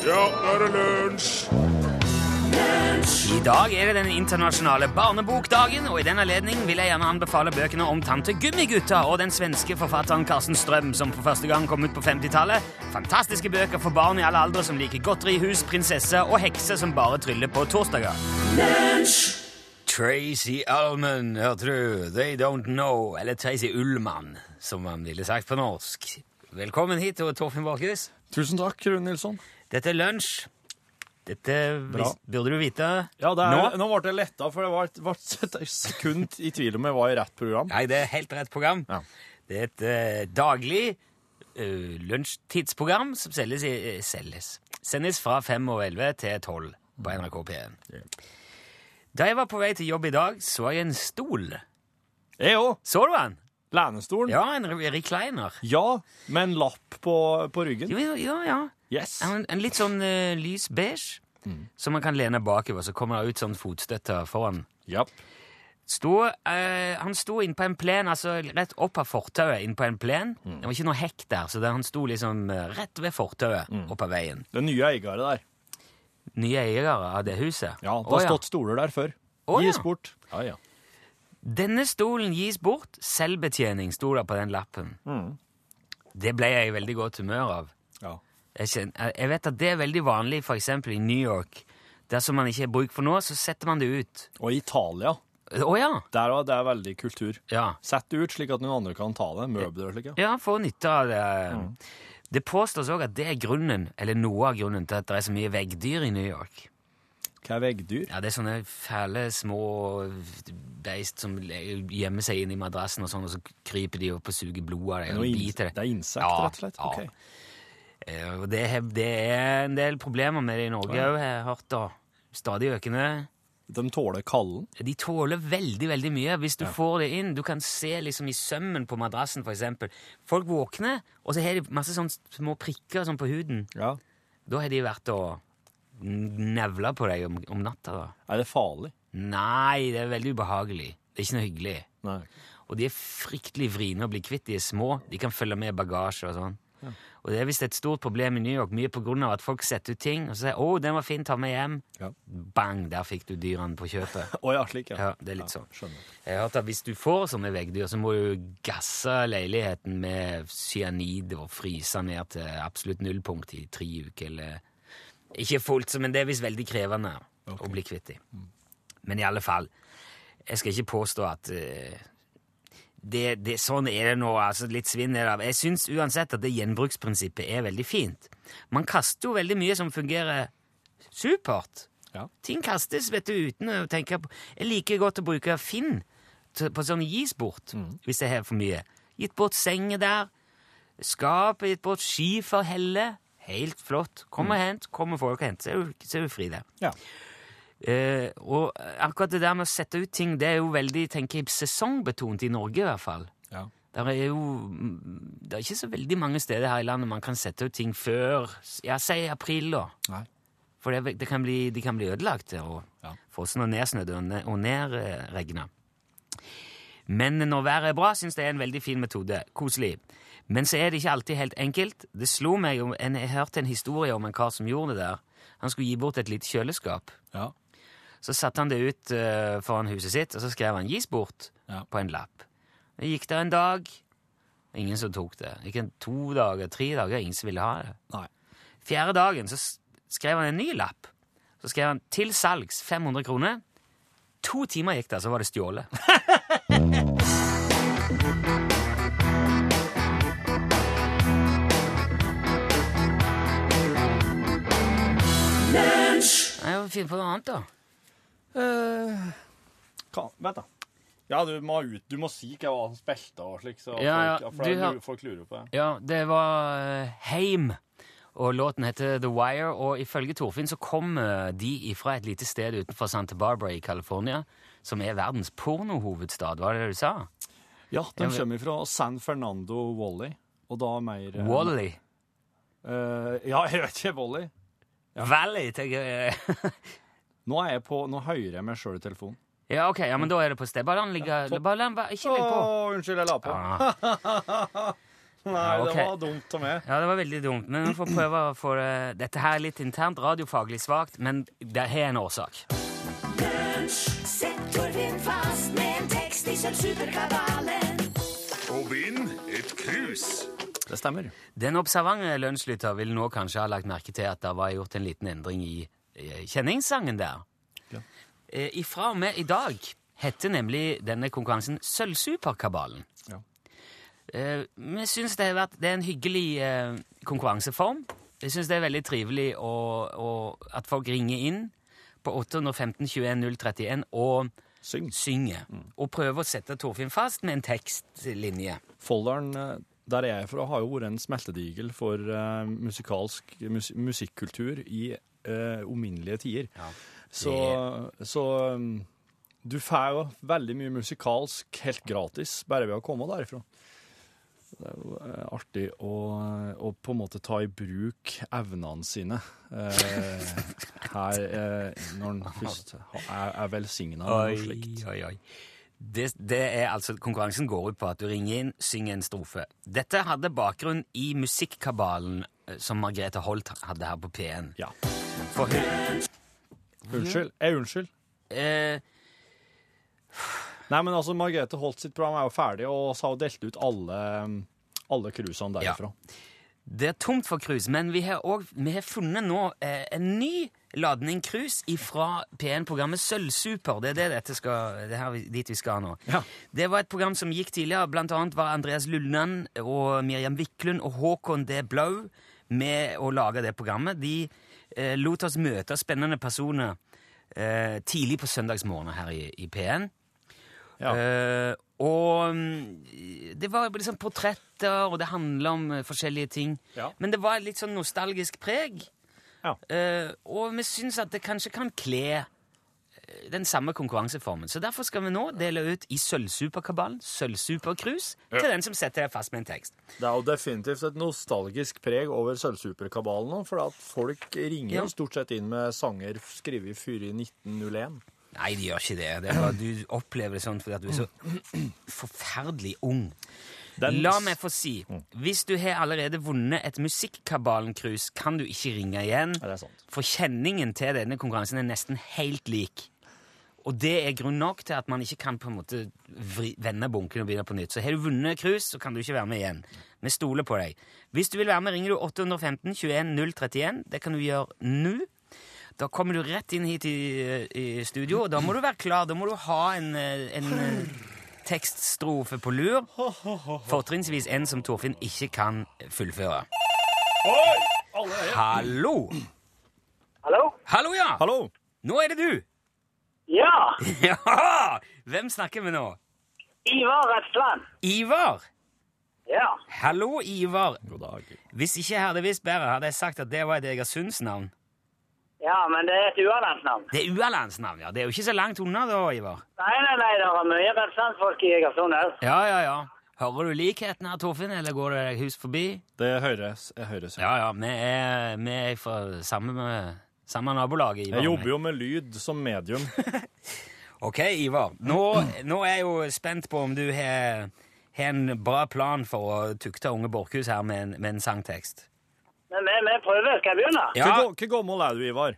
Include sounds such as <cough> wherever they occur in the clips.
Ja, nå er det lunsj! I dag er det den internasjonale barnebokdagen, og i den anledning vil jeg gjerne anbefale bøkene om Tante Gummigutta og den svenske forfatteren Karsten Strøm, som for første gang kom ut på 50-tallet. Fantastiske bøker for barn i alle aldre som liker godterihus, prinsesser og hekser som bare tryller på torsdager. Tracy Ullman, hørte du? They Don't Know. Eller Tracy Ullmann, som man ville sagt på norsk. Velkommen hit, Torfinn Borchhus. Tusen takk, Rune Nilsson. Dette er lunsj. Dette vis- burde du vite Ja, det er, nå. nå? ble jeg letta, for det var et, sekund i tvil om jeg var i rett program. Nei, det er helt rett program. Ja. Det er et uh, daglig uh, lunsjtidsprogram som selges i, eh, selges. sendes fra 5 og 11 til 12 på NRK P1. Da jeg var på vei til jobb i dag, så jeg en stol. Jeg òg. Så du den? Lenestolen. Ja, en re- recliner. Ja, med en lapp på, på ryggen. Jo, ja, ja. Yes. En, en litt sånn uh, lys beige, som man kan lene bakover, så kommer det ut sånn fotstøtte foran. Yep. Sto, uh, han sto inne på en plen, altså rett opp av fortauet inn på en plen. Det var ikke noe hekk der, så der han sto liksom eh, rett ved fortauet opp av veien. Det er nye eiere der. Nye eiere av det huset. Ja, Det har har stått stoler der før. Oh, Gis ja. bort. Ja, ja. Denne stolen gis bort. Selvbetjening sto det på den lappen. Det ble jeg i veldig godt humør av. ja. Jeg, kjenner, jeg vet at det er veldig vanlig for eksempel i New York. Dersom man ikke har bruk for noe, så setter man det ut. Og i Italia. Å ja! Der òg, det er veldig kultur. Ja, Sett det ut slik at noen andre kan ta det. Møbler og slik. Ja. få nytte av det. Det påstås òg at det er grunnen, eller noe av grunnen til at det er så mye veggdyr i New York. Hva er veggdyr? Ja, Det er sånne fæle små beist som gjemmer seg inn i madrassen, og sånn, og så kryper de opp og suger blod av deg og biter det Det er insekter, Ja, rett og slett? ja. Eh, og Det, det er en del problemer med det i Norge òg, har jeg hørt. da. Stadig økende. De tåler kallen. De tåler veldig veldig mye hvis du får det inn. Du kan se liksom i sømmen på madrassen, eksempel. Folk våkner, og så har de masse sånne små prikker sånn på huden. Ja. Da har de vært og nevla på deg om, om natta. da. Er det farlig? Nei, det er veldig ubehagelig. Det er ikke noe hyggelig. Nei. Og de er fryktelig vriene å bli kvitt. De er små. De kan følge med bagasje og sånn. Og det er visst et stort problem i New York, mye av at folk setter ut ting og så sier 'Å, den var fin, ta med hjem'. Ja. Bang, der fikk du dyrene på kjøpet. <laughs> oh, ja, slik, ja. Ja, det er litt sånn. Skjønner. Jeg har hørt at hvis du får sånne veggdyr, så må du gasse leiligheten med cyanid og fryse ned til absolutt nullpunkt i tre uker, eller Ikke fullt, men det er visst veldig krevende å bli kvitt dem. Men i alle fall, jeg skal ikke påstå at eh, det, det, sånn er det nå. altså Litt svinn er det. Jeg syns uansett at det gjenbruksprinsippet er veldig fint. Man kaster jo veldig mye som fungerer supert. Ja. Ting kastes vet du, uten å tenke på Jeg liker godt å bruke Finn til, på sånn gis bort, hvis jeg har for mye. Gitt bort senger der. Skapet gitt bort skiferhelle. Helt flott. Kom og hent. Kommer folk og henter, er så er du fri der. Ja. Eh, og akkurat det der med å sette ut ting, det er jo veldig tenker jeg, sesongbetont i Norge i hvert fall. ja. Det er jo Det er ikke så veldig mange steder her i landet man kan sette ut ting før Ja, si april, da. Nei. For det, det kan bli, de kan bli ødelagt og Ja. frosne og nedsnødd og, ne- nedregna. Men når været er bra, syns jeg det er en veldig fin metode. Koselig. Men så er det ikke alltid helt enkelt. Det slo meg Jeg hørte en historie om en kar som gjorde det der. Han skulle gi bort et lite kjøleskap. Ja. Så satte han det ut eh, foran huset sitt, og så skrev han 'gis bort' Ja. på en lapp. Det gikk der en dag, ingen som tok det. Ikke en to dager, tre dager, ingen som ville ha det. Nei. Fjerde dagen så s- skrev han en ny lapp. Så skrev han 'til salgs 500 kroner'. To timer gikk det, så var det stjålet. <laughs> Nei, Finn på noe annet, da. Hva? Vent, da. Ja, du må, ut, du må si hva han spilte og slik, så Ja, ja, folk, for du har- folk lurer på det. Ja, det var eh, Heim, og låten heter The Wire. Og ifølge Torfinn så kommer de fra et lite sted utenfor Santa Barbara i California, som er verdens pornohovedstad. Var det det du sa? Ja, de jeg, kommer fra San Fernando Wally, og da mer eh, Wally. Uh, ja, <laughs> jeg vet ikke. Valley. Valley, tenker jeg. <laughs> Nå er jeg på, nå hører jeg meg sjøl i telefonen. Ja, ok, ja, men da er det på sted. Bare la den ligge Bare la den Ikke legg på. Å, unnskyld, jeg la på. Ah. <laughs> Nei, Ja, ok. det var dumt av meg. Ja, det var veldig dumt, men vi får prøve å få det Dette her er litt internt, radiofaglig svakt, men det har en årsak. Sett Torfinn fast med en tekst i Sølvsuperkabalen. Og vinn et krus. Det stemmer. Den observante lønnslytter vil nå kanskje ha lagt merke til at det var gjort en liten endring i eh, kjenningssangen der. Ja. Eh, Ifra og med i dag heter nemlig denne konkurransen Sølvsuperkabalen. Ja. Eh, Vi syns det, har vært- det er en hyggelig eh, konkurranseform. Jeg syns det er veldig trivelig å, å, at folk ringer inn på 815 21 031 og Syng. synger. Og prøver å sette Torfinn fast med en tekstlinje. Folderen der der jeg er fra, har jo vært en smeltedigel for uh, musikalsk mus musikkultur i uh, uminnelige tider. Ja, Så, så um, du får jo veldig mye musikalsk helt gratis bare ved å komme derifra. Det er jo eh, artig å, å på en måte ta i bruk evnene sine eh, <laughs> her eh, når en først er, er velsigna med noe slikt. oi, oi. Det, det er altså, Konkurransen går ut på at du ringer inn, synger en strofe. Dette hadde bakgrunn i Musikkabalen eh, som Margrethe Holt hadde her på P1. Ja. For hun Unnskyld. Jeg unnskyld. eh, Nei, men altså, Margrethe Holt sitt program er jo ferdig, og så har hun delt ut alle, alle cruisene Ja. derifra. Det er tomt for cruise, men vi har, også, vi har funnet nå eh, en ny ladning cruise fra P1-programmet Sølvsuper. Det er det dette skal, det er her dit vi skal nå. Ja. Det var et program som gikk tidligere. Blant annet var Andreas Lulland og Miriam Wiklund og Håkon D. Blau med å lage det programmet. De eh, lot oss møte spennende personer eh, tidlig på søndagsmorgenen her i, i P1. Ja. Eh, og mm, det var liksom portretter, og det handla om eh, forskjellige ting. Ja. Men det var et litt sånn nostalgisk preg. Ja. Eh, og vi syns at det kanskje kan kle den samme konkurranseformen. Så derfor skal vi nå dele ut i Sølvsuperkabalen, Sølvsuperkrus, til den som setter deg fast med en tekst. Det er jo definitivt et nostalgisk preg over Sølvsuperkabalen nå, for at folk ringer Ja. stort sett inn med sanger skrevet før i 1901. Nei, de gjør ikke det. det er du opplever det sånn fordi at du er så <clears throat> forferdelig ung. La meg få si, hvis du har allerede vunnet et Musikkabalen-cruise, kan du ikke ringe igjen. Ja, det sant. For kjenningen til denne konkurransen er nesten helt lik. Og det er grunn nok til at man ikke kan på en måte vri, vende bunken og begynne på nytt. Så har du vunnet cruise, så kan du ikke være med igjen. Vi stoler på deg. Hvis du vil være med, ringer du 815 21 031. Det kan du gjøre nå. Da kommer du rett inn hit i, i studio, og da må du være klar. Da må du ha en, en eh, tekststrofe på lur. Fortrinnsvis en som Torfinn ikke kan fullføre. Oi, Hallo! Hallo? Hallo, ja! Hallo! Nå er det du! Ja, <laughs> Ja! Hvem snakker vi nå? Ivar Retsland. Ivar! Ja. Hallo, Ivar. God dag. Hvis ikke jeg hadde visst bedre, hadde jeg sagt at det var et Egersunds-navn. ja, men det er et uerlandsnavn. Det er uerlandsnavn, ja. Det er jo ikke så langt unna da, Ivar. Nei, nei, nei, det er mye Retslandsfolk i Egersund òg. Ja, ja, ja. Hører du likheten her, Torfinn, eller går det hus forbi? Det høres, jeg høres. Ja, ja, vi er, vi er fra samme, samme nabolag. Ivar. Jeg jobber jo med lyd som medium. <laughs> Ok, Ivar. Nå, nå er jeg jo spent på om du har har en bra plan for å tukte unge Borchhus her med en, med en sangtekst. Men vi, vi prøver. Skal jeg begynne? Ja, Hvor Hvor gammel er du, Ivar?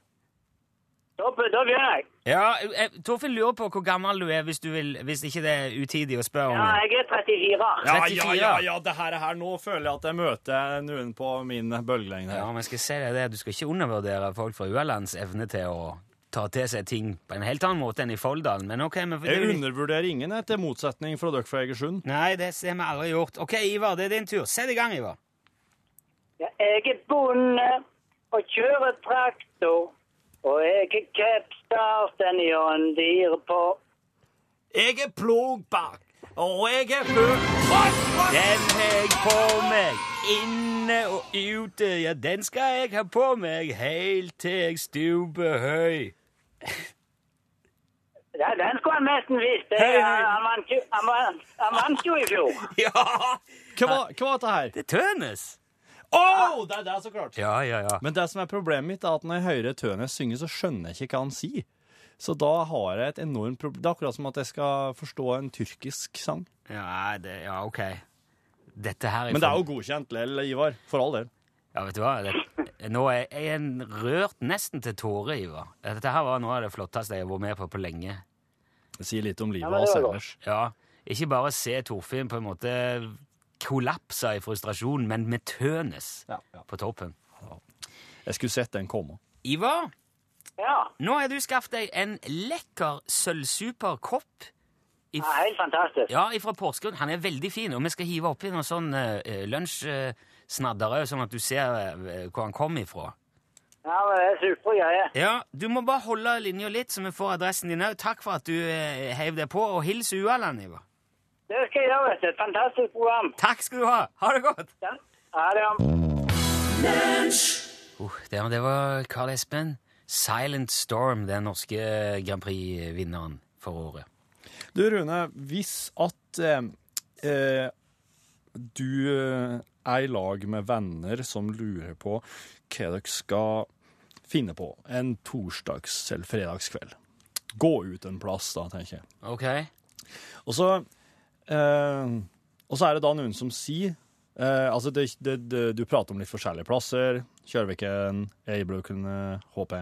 Da, da begynner jeg. ja eh, Torfinn lurer på hvor gammel du er, hvis, du vil, hvis ikke det er utidig å spørre om Ja, jeg er 34. Ja, 34. ja, ja, ja, det her, her Nå føler jeg at jeg møter noen på min bølgelengde. Ja, men jeg skal si deg det, Du skal ikke undervurdere folk fra Uerlands evne til å ta til seg ting på en helt annen måte enn i Folldalen. Men ok, men Jeg undervurderer ingen, etter motsetning fra dere fra Egersund. Nei, det har vi aldri gjort. Ok, Ivar, det er din tur. Sett i gang, Ivar. Ja, jeg er bonde og kjører traktor. Og jeg er capstarten John Deere på. Jeg er plogbakk, og jeg er full Den har jeg på meg, inne og ute. Ja, den skal jeg ha på meg helt til jeg stuper høy. Ja, den skulle han nesten visst. Han vant jo i fjor. <laughs> Ja! Hva var, hva var dette her? Det er Tønes. Å, det er det, så klart! Ja, ja, ja. Men det som er problemet mitt, er at når jeg hører Tønes synge, så skjønner jeg ikke hva han sier. Så da har jeg et enormt problem. Det er akkurat som at jeg skal forstå en tyrkisk sang. Ja, det, ja ok. dette her Men det er jo godkjent lell, Ivar. For all del. Ja, vet du hva? Det, nå er jeg en rørt nesten til tårer, Ivar. Dette her var noe av det flotteste jeg har vært med på på lenge. Det sier litt om livet hans ja, ellers. Ja, ikke bare se Torfinn på en måte kollapse i frustrasjon, men med tønes Ja, ja. på toppen. Jeg skulle sett den komme. Ivar, Ja, nå har du skaffet deg en lekker sølvsuper kopp. If... Ja, helt fantastisk. Ja, fra Porsgrunn. Han er veldig fin, og vi skal hive oppi noe sånn uh, lunsjsnadder òg, sånn at du ser uh, hvor han kommer ifra. Ja, men det er supre greier. Ja, Du må bare holde linja litt, så vi får adressen din òg. Takk for at du uh, heiv deg på, og hils Ualand, Ivar. Det skal jeg gjøre, vet du. Et fantastisk program. Takk skal du ha. Ha det godt. Ja, Ha det Uh, det, det var Carl Espen. Silent Storm, den norske Grand Prix-vinneren for året. Du, Rune, hvis at eh, eh, du eh, er i lag med venner som lurer på hva dere skal finne på en torsdags- eller fredagskveld Gå ut en plass, da, tenker jeg. Ok. Og så, eh, og så er det da noen som sier eh, Altså, det, det, det, du prater om litt forskjellige plasser. Kjørviken, Eibroken, HP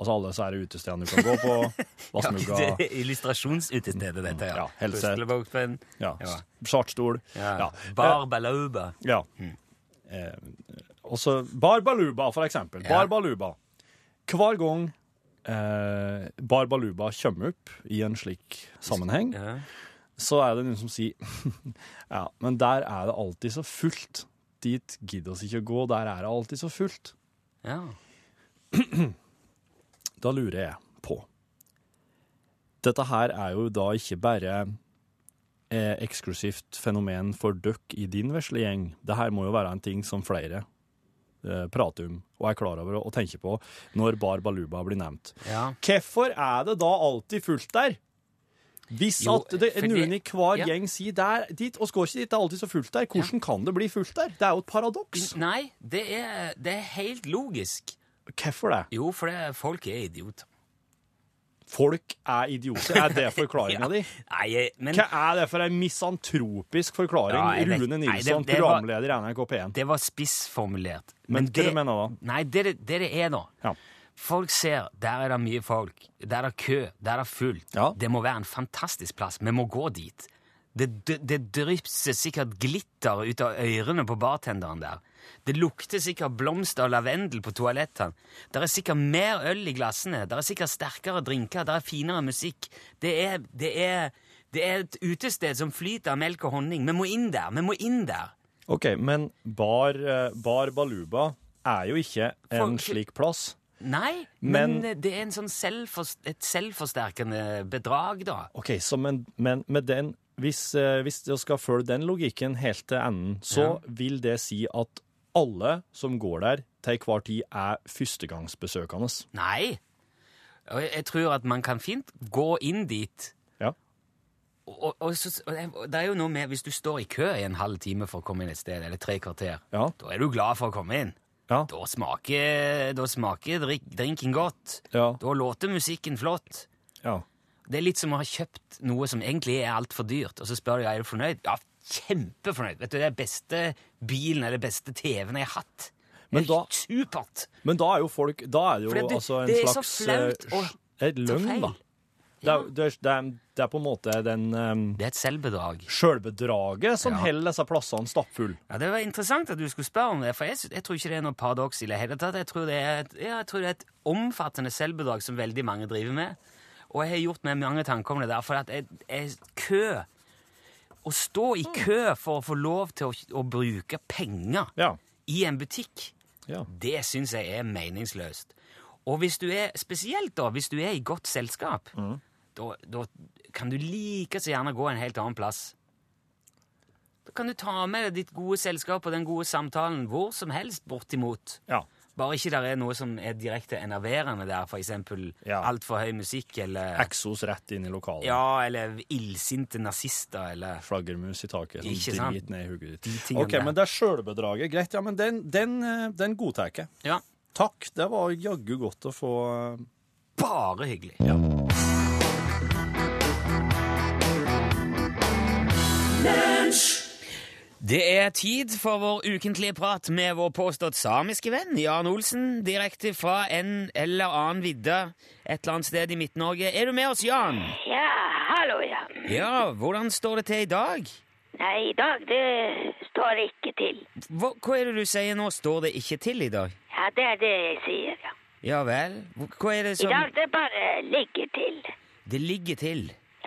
Altså alle disse utestedene du kan gå på. <laughs> Vassmugga. Det er illustrasjonsutestedet, dette. Ja, Helse. Helset. Ja. Ja. Chartstol. Ja. Ja. Bar Balauba. Ja. Eh, også Bar Baluba, for eksempel. Ja. Bar Baluba. Hver gang eh, Bar Baluba kommer opp i en slik sammenheng, Ja. Så er det noen som sier <laughs> Ja, men der er det alltid så fullt. Dit gidder oss ikke å gå, der er det alltid så fullt. ja. <clears throat> Da lurer jeg på Dette her er jo da ikke bare eh, eksklusivt fenomen for døkk i din vesle gjeng. Det her må jo være en ting som flere eh, prater om og er klar over og tenker på når Bar Baluba blir nevnt. ja. Hvorfor er det da alltid fullt der? Hvis Jo, at det, noen i hver ja. gjeng sier der, dit, og skal ikke dit, det er alltid så fullt der, hvordan kan det bli fullt der? Det er jo et paradoks. Nei, det er, det er helt logisk. Hvorfor det? Jo, for folk er idioter. Folk er idioter. Er det forklaringa <laughs> di? Nei, men Hva er det for en misantropisk forklaring? Ja, vet- Rune Nei, Nilsson, det- det programleder i NRK P1. det var spissformulert. Men hva du mener da? Nei, det det, det det er nå Ja. Folk ser, der er det mye folk, der er det kø, der er det fullt. Ja. Det må være en fantastisk plass. Vi må gå dit. Det, det, det drypser sikkert glitter ut av ørene på bartenderen der. Det lukter sikkert blomster og lavendel på toalettene. Der er sikkert mer øl i glassene. der er sikkert sterkere drinker. der er finere musikk. Det er, det er, det er et utested som flyter av melk og honning. Vi må inn der. Vi må inn der. OK, men Bar, eh, bar Baluba er jo ikke en Folk- slik plass. Nei, men, Men- det er en sånn selvfor, et selvforsterkende bedrag, da. OK, så men, men med den hvis, eh, hvis du skal følge den logikken helt til enden, så vil det si at alle som går der til hver tid, er førstegangsbesøkende. Nei. Jeg, jeg tror at man kan fint gå inn dit. Ja. Og, og, så, og det er jo noe med Hvis du står i kø i en halv time for å komme inn et sted, eller tre kvarter, Ja. da er du glad for å komme inn. Ja. Da smaker, da smaker drink, drinken godt. Ja. Da låter musikken flott. ja. Det er litt som å ha kjøpt noe som egentlig er altfor dyrt, og så spør du er du fornøyd. Ja, kjempefornøyd. Vet du, Det er beste bilen eller beste TV-en jeg har hatt. Men da- Supert! Men da er jo folk Da er det jo det- altså en det er så slags eh, løgn, da. Det er, det, er, det, er, på en måte den um, Det er et selvbedrag. sjølbedraget som Ja. holder disse plassene stappfulle. Ja, Det var interessant at du skulle spørre om det, for jeg, jeg tror ikke det er noe paradoks i det hele tatt. Jeg tror det er et, ja, jeg tror det er et omfattende selvbedrag som veldig mange driver med. Og jeg har gjort meg mange tanker om det der, for at jeg, jeg, kø Å stå i kø for å få lov til å, å bruke penger Ja. i en butikk, ja. det syns jeg er meningsløst. Og hvis du er, spesielt da, hvis du er i godt selskap, da, da kan du like så gjerne gå en helt annen plass. Da kan du ta med deg ditt gode selskap og den gode samtalen hvor som helst, bortimot. ja. Bare ikke der er noe som er direkte enerverende der, eksempel Ja. altfor høy musikk, eller Exos rett inn i lokalet. Ja, eller illsinte nazister, eller Flaggermus i taket som Ikke sant? ned i hugget ditt. OK, der. men det er sjølbedraget. Greit, ja, men den, den, eh, den godtar jeg. Ja, Takk, det var jaggu godt å få eh, bare hyggelig. Det er tid for vår ukentlige prat med vår påstått samiske venn Jan Olsen, direkte fra en eller annen vidde et eller annet sted i Midt-Norge. Er du med oss, Jan? Ja, hallo, Jan. Ja, hvordan står det til i dag? Nei, i dag det står ikke til. Hva, hva er det du sier nå? Står det ikke til i dag? Ja, det er det jeg sier, ja. Ja vel? Hva er det som I dag det bare ligger til. Det ligger til.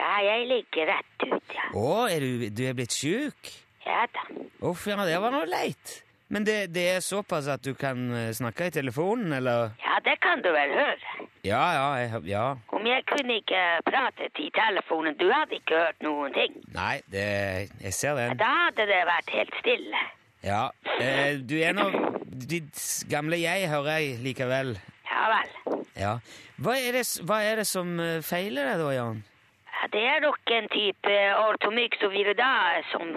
Ja, jeg ligger rett ut, ja. Å, er du, du er blitt sjuk? Ja da. Uff, ja, det var noe leit. Men det, det er såpass at du kan eh, snakke i telefonen, eller? Ja, det kan du vel høre. Ja, ja, jeg, ja. Om jeg kunne ikke pratet i telefonen, du hadde ikke hørt noen ting. Nei, det, jeg ser den. Da hadde det vært helt stille. Ja, eh, du er nå Ditt gamle jeg, hører jeg likevel. Ja vel. Ja. Hva er det, hva er det som eh, feiler deg da, Jan? Det er nok en type ortomyx og viridae som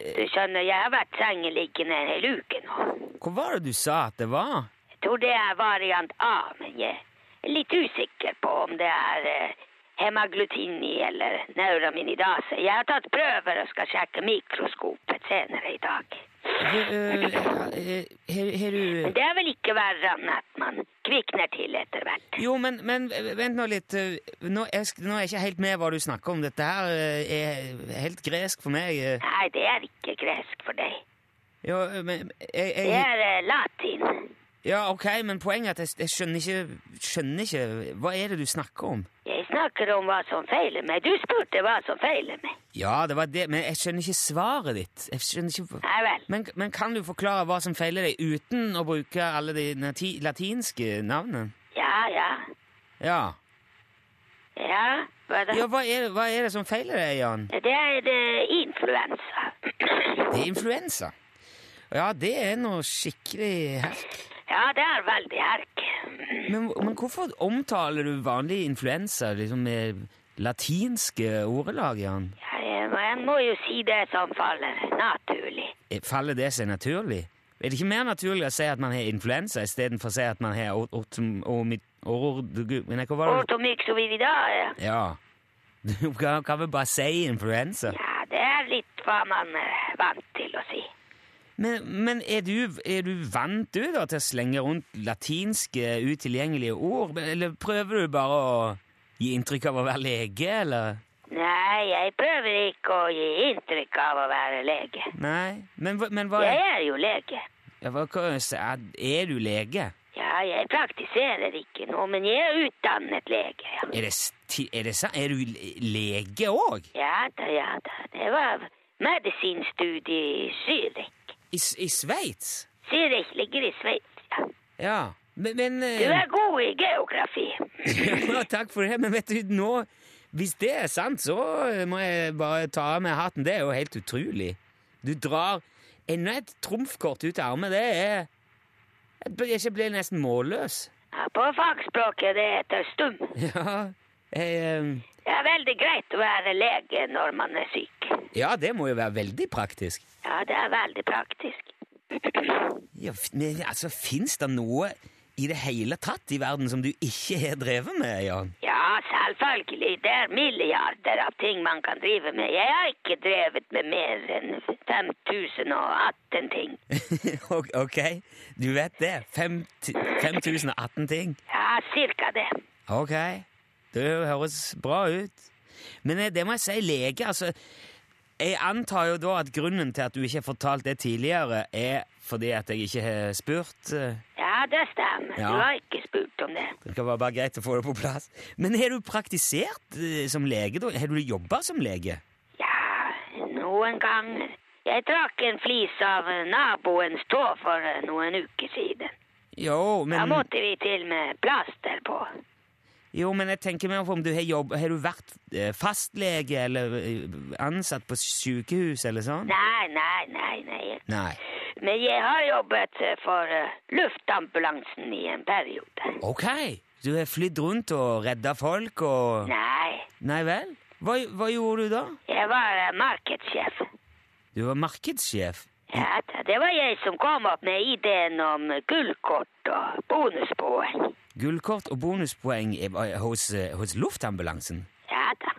Du skjønner, jeg har vært sengeliggende en hel uke nå. Hva var det du sa at det var? Jeg tror det er variant A, men jeg er litt usikker på om det er eh, hemaglutini eller neuraminidase. Jeg har tatt prøver og skal sjekke mikroskopet senere i dag. Har eh, du det er vel ikke verre enn at man kvikner til etter hvert. Jo, men, men vent nå litt. Nå er, jeg- nå er jeg ikke helt med hva du snakker om. Dette her eh, er helt gresk for meg. Nei, det er ikke gresk for deg. Jo, men jeg, Det er eh, latin. Ja, ok, men poenget er at jeg, jeg skjønner ikke Skjønner ikke Hva er det du snakker om? Jeg snakker om hva som feiler meg. Du spurte hva som feiler meg. Ja, det var det, men jeg skjønner ikke svaret ditt. Jeg skjønner ikke... Nei vel. Men, men kan du forklare hva som feiler deg, uten å bruke alle de nati latinske navnene? Ja, ja. Ja. Ja, hva da? ja hva, er, det- hva er det som feiler deg, Jan? Det er det, influensa. Det er influensa. Ja, det er noe skikkelig herk. Ja, det er veldig herk. Men, men hvorfor omtaler du vanlig influensa liksom med latinske ordelag, Jan? Ja, jeg- må jo si det som faller naturlig. Eh, Faller det seg naturlig? Er det ikke mer naturlig å si at man har influensa, istedenfor å si at man har or- ortom- ormi- or- Men hva var. Ja. <laughs> Du kan, kan vel bare si influensa? Ja, det er litt hva man er vant til å si. Men, men er, du, er du vant du da til å slenge rundt latinske utilgjengelige ord? Eller prøver du bare å gi inntrykk av å være lege, eller? Nei, jeg prøver ikke å gi inntrykk av å være lege. Nei, men, men hva Jeg er jo lege. ja, hva? Er du lege? Ja, jeg praktiserer ikke noe, men jeg er utdannet lege. Ja, Er det, er det sant? Er du lege òg? ja da, ja da. Det var medisinstudie i Zürich. I, i Sveits? Zürich ligger i Sveits, ja. Ja. Men, men Du eh, er god i geografi. <laughs> Ja, takk for det, men vet du, nå Hvis det er sant, så må jeg bare ta av meg hatten. Det er jo helt utrolig. Du drar enda et trumfkort ut av armen. Det er Jeg blir- Jeg blir nesten målløs. Ja, på fagspråket det heter stum. Ja, jeg, eh, Det er veldig greit å være lege når man er syk. ja, det må jo være veldig praktisk. Ja, det er veldig praktisk. Ja, men altså, Fins det noe i det hele tatt i verden som du ikke har drevet med, Jan? Ja, selvfølgelig. Det er milliarder av ting man kan drive med. Jeg har ikke drevet med mer enn 5018 ting. <laughs> Ok, du vet det. 5018 ting. Ja, cirka det. Ok, det høres bra ut. Men eh, det må jeg si, lege, altså Jeg antar jo da at grunnen til at du ikke har fortalt det tidligere, er fordi at jeg ikke har spurt. eh, Ja, det stemmer. Ja. Du har ikke spurt om det. Det kan være bare greit å få det på plass. Men har du praktisert eh, som lege, da? Har du jobba som lege? Ja, noen ganger. Jeg trakk en flis av naboens tå for noen uker siden. Jo, men... Da måtte vi til med plaster på. Jo, men jeg tenker på om du har jobb... Har du vært eh, fastlege eller eh, ansatt på sykehus eller sånn? Nei, nei, nei, nei. Nei. Men jeg har jobbet eh, for luftambulansen i en periode. Ok, du har flydd rundt og redda folk og Nei, Nei vel? Hva, hva gjorde du da? jeg var markedssjef. Du var markedssjef. Ja, det var jeg som kom opp med ideen om gullkort og bonuspoeng. Gullkort og bonuspoeng hos, eh, hos luftambulansen. Ja da.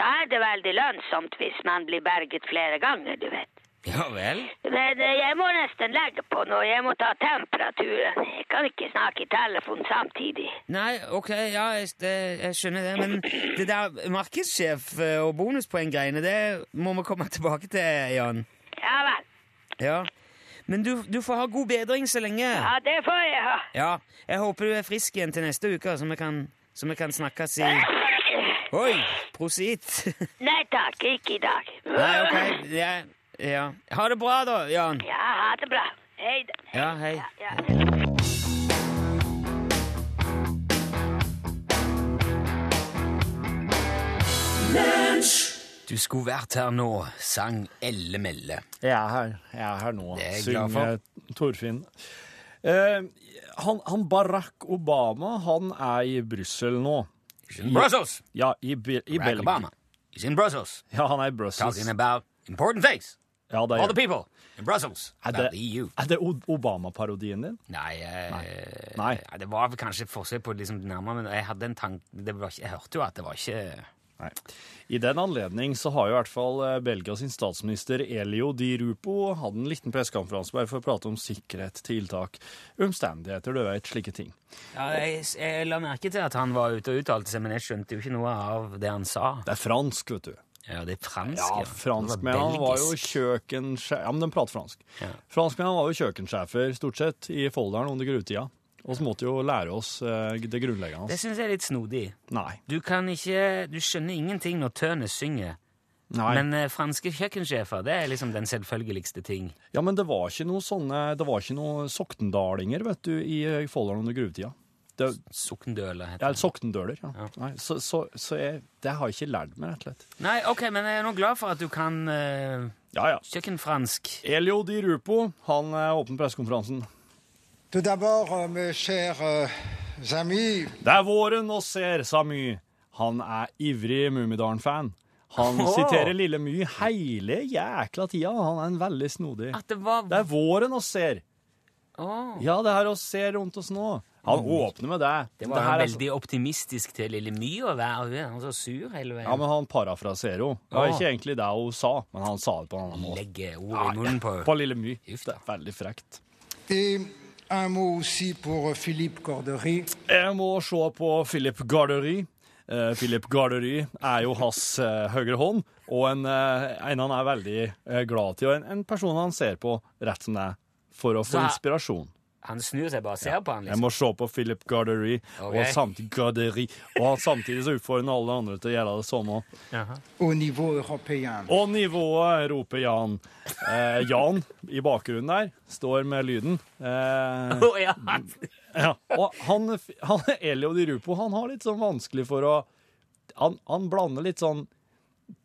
Da er det veldig lønnsomt hvis man blir berget flere ganger, du vet. Ja vel? Men eh, jeg må nesten legge på nå. Jeg må ta temperaturen. Jeg kan ikke snakke i telefon samtidig. Nei, ok, ja, jeg, jeg skjønner det. Men <clears throat> det der markedssjef eh, og bonuspoeng-greiene, det må vi komme tilbake til, Jan. Ja vel. Ja. Men du, du får ha god bedring så lenge. Ja, det får jeg ha. Ja, jeg håper du er frisk igjen til neste uke, så vi kan, så vi kan snakkes i Oi! Prosit. <laughs> Nei takk, ikke i dag. Nei, ok. Ja, ja. Ha det bra, da, Jan. Ja, ha det bra. Hei da. Ja, hei. Ja. Du skulle vært her nå, sang Elle Melle. Jeg er her. Jeg er her nå. Er. Synger Torfinn. Eh, han, han Barack Obama, han er i Brussel nå. He's in Brussels. Ja, i, Be- i Barack. Obama. He's in Brussels. Ja, han er i Brussels. Talking about important things. Ja, All the people in Brussels. er det, EU. er det Obama-parodien din? Nei, eh, Nei. det var kanskje et forsøk på liksom nærmere, men jeg hadde en tank, det var ikke, jeg hørte jo at det var ikke... Nei. I den anledning så har jo i hvert fall eh, Belgia sin statsminister Elio Di Rupo hatt en liten pressekonferanse bare for å prate om sikkerhet, tiltak, omstendigheter, du vet, slike ting. Ja, jeg, jeg la merke til at han var ute og uttalte seg, men jeg skjønte jo ikke noe av det han sa. Det er fransk, vet du. Ja, det er fransk, Ja, franskmennene var jo kjøkensjefer Ja, men de prater fransk. Ja. Franskmennene var jo kjøkkensjefer, stort sett, i Folldalen under grutida. Så måtte jo lære oss eh, det grunnleggende. Det synes jeg er litt snodig. Nei. Du kan ikke, du skjønner ingenting når Tønes synger, Nei. men eh, franske kjøkkensjefer, det er liksom den selvfølgeligste ting. Ja, men det var ikke noe sånne Det var ikke noe soktendalinger, vet du, i eh, Folldalen under gruvetida. Det, Sokkendøle heter det. Ja, soktendøler, ja. Nei, så så, så jeg, det har jeg ikke lært meg, rett og slett. Nei, ok, men jeg er nå glad for at du kan eh, Ja, ja. kjøkkenfransk. Elio Di Rupo, han åpner åpnet pressekonferansen. Det er våren og ser Samy. Han er ivrig Mummidalen-fan. Han oh. siterer Lille My hele jækla tida. Han er en veldig snodig. At det var... Det er våren oss ser. Oh. Ja, det her oss ser rundt oss nå. Han åpner med det. det var her veldig så- optimistisk til Lille My å være. Han var så sur hele veien. Ja, men han parafraserer jo. Det var ikke egentlig det hun sa, men han sa det på en annen måte. Legge ord i munnen på... På Lille My. Det det. er veldig frekt. et un mot aussi pour euh, Philippe Cordery. Jeg må se på Philip Gardery. Eh, Philip Gardery er jo hans eh, høyre hånd, og en, eh, en han er veldig glad til, og en, en person han ser på rett som det er, for å få inspirasjon. Han snur seg bare og ser på han, liksom. Jeg liksom. må se på Philip Gardery, okay. og, samtidig, Gardery, og samtidig så utfordrer han alle andre til å gjøre det samme. au niveau européen. Og nivået, roper Jan. Eh, Jan i bakgrunnen der står med lyden. Eh, Å, ja. Ja, og han, han Elio Di Rupo, han har litt sånn vanskelig for å Han, han blander litt sånn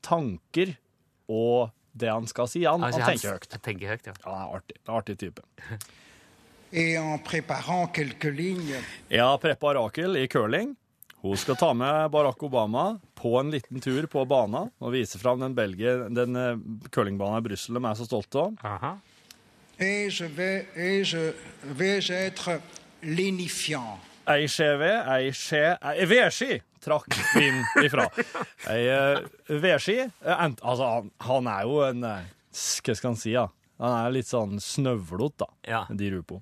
tanker og det han skal si. Han, Altså, han tenker høyt. Jeg tenker høyt, ja. Ja, artig. Artig type. Et en préparant quelques lignes, Ja, Preppa Rakel i curling. Hun skal ta med Barack Obama på en liten tur på banen og vise fram den, Belgie, den eh, curlingbanen i Brussel de er så stolte av. Aha. et je vais, et je vais être lénifiant. Ei skjeve, ei skje Ei vedski trakk Finn ifra. Ei uh, vedski eh, Altså, han, han er jo en eh, Hva skal han si, da? Han er litt sånn snøvlete, da, Ja. Di Rupo.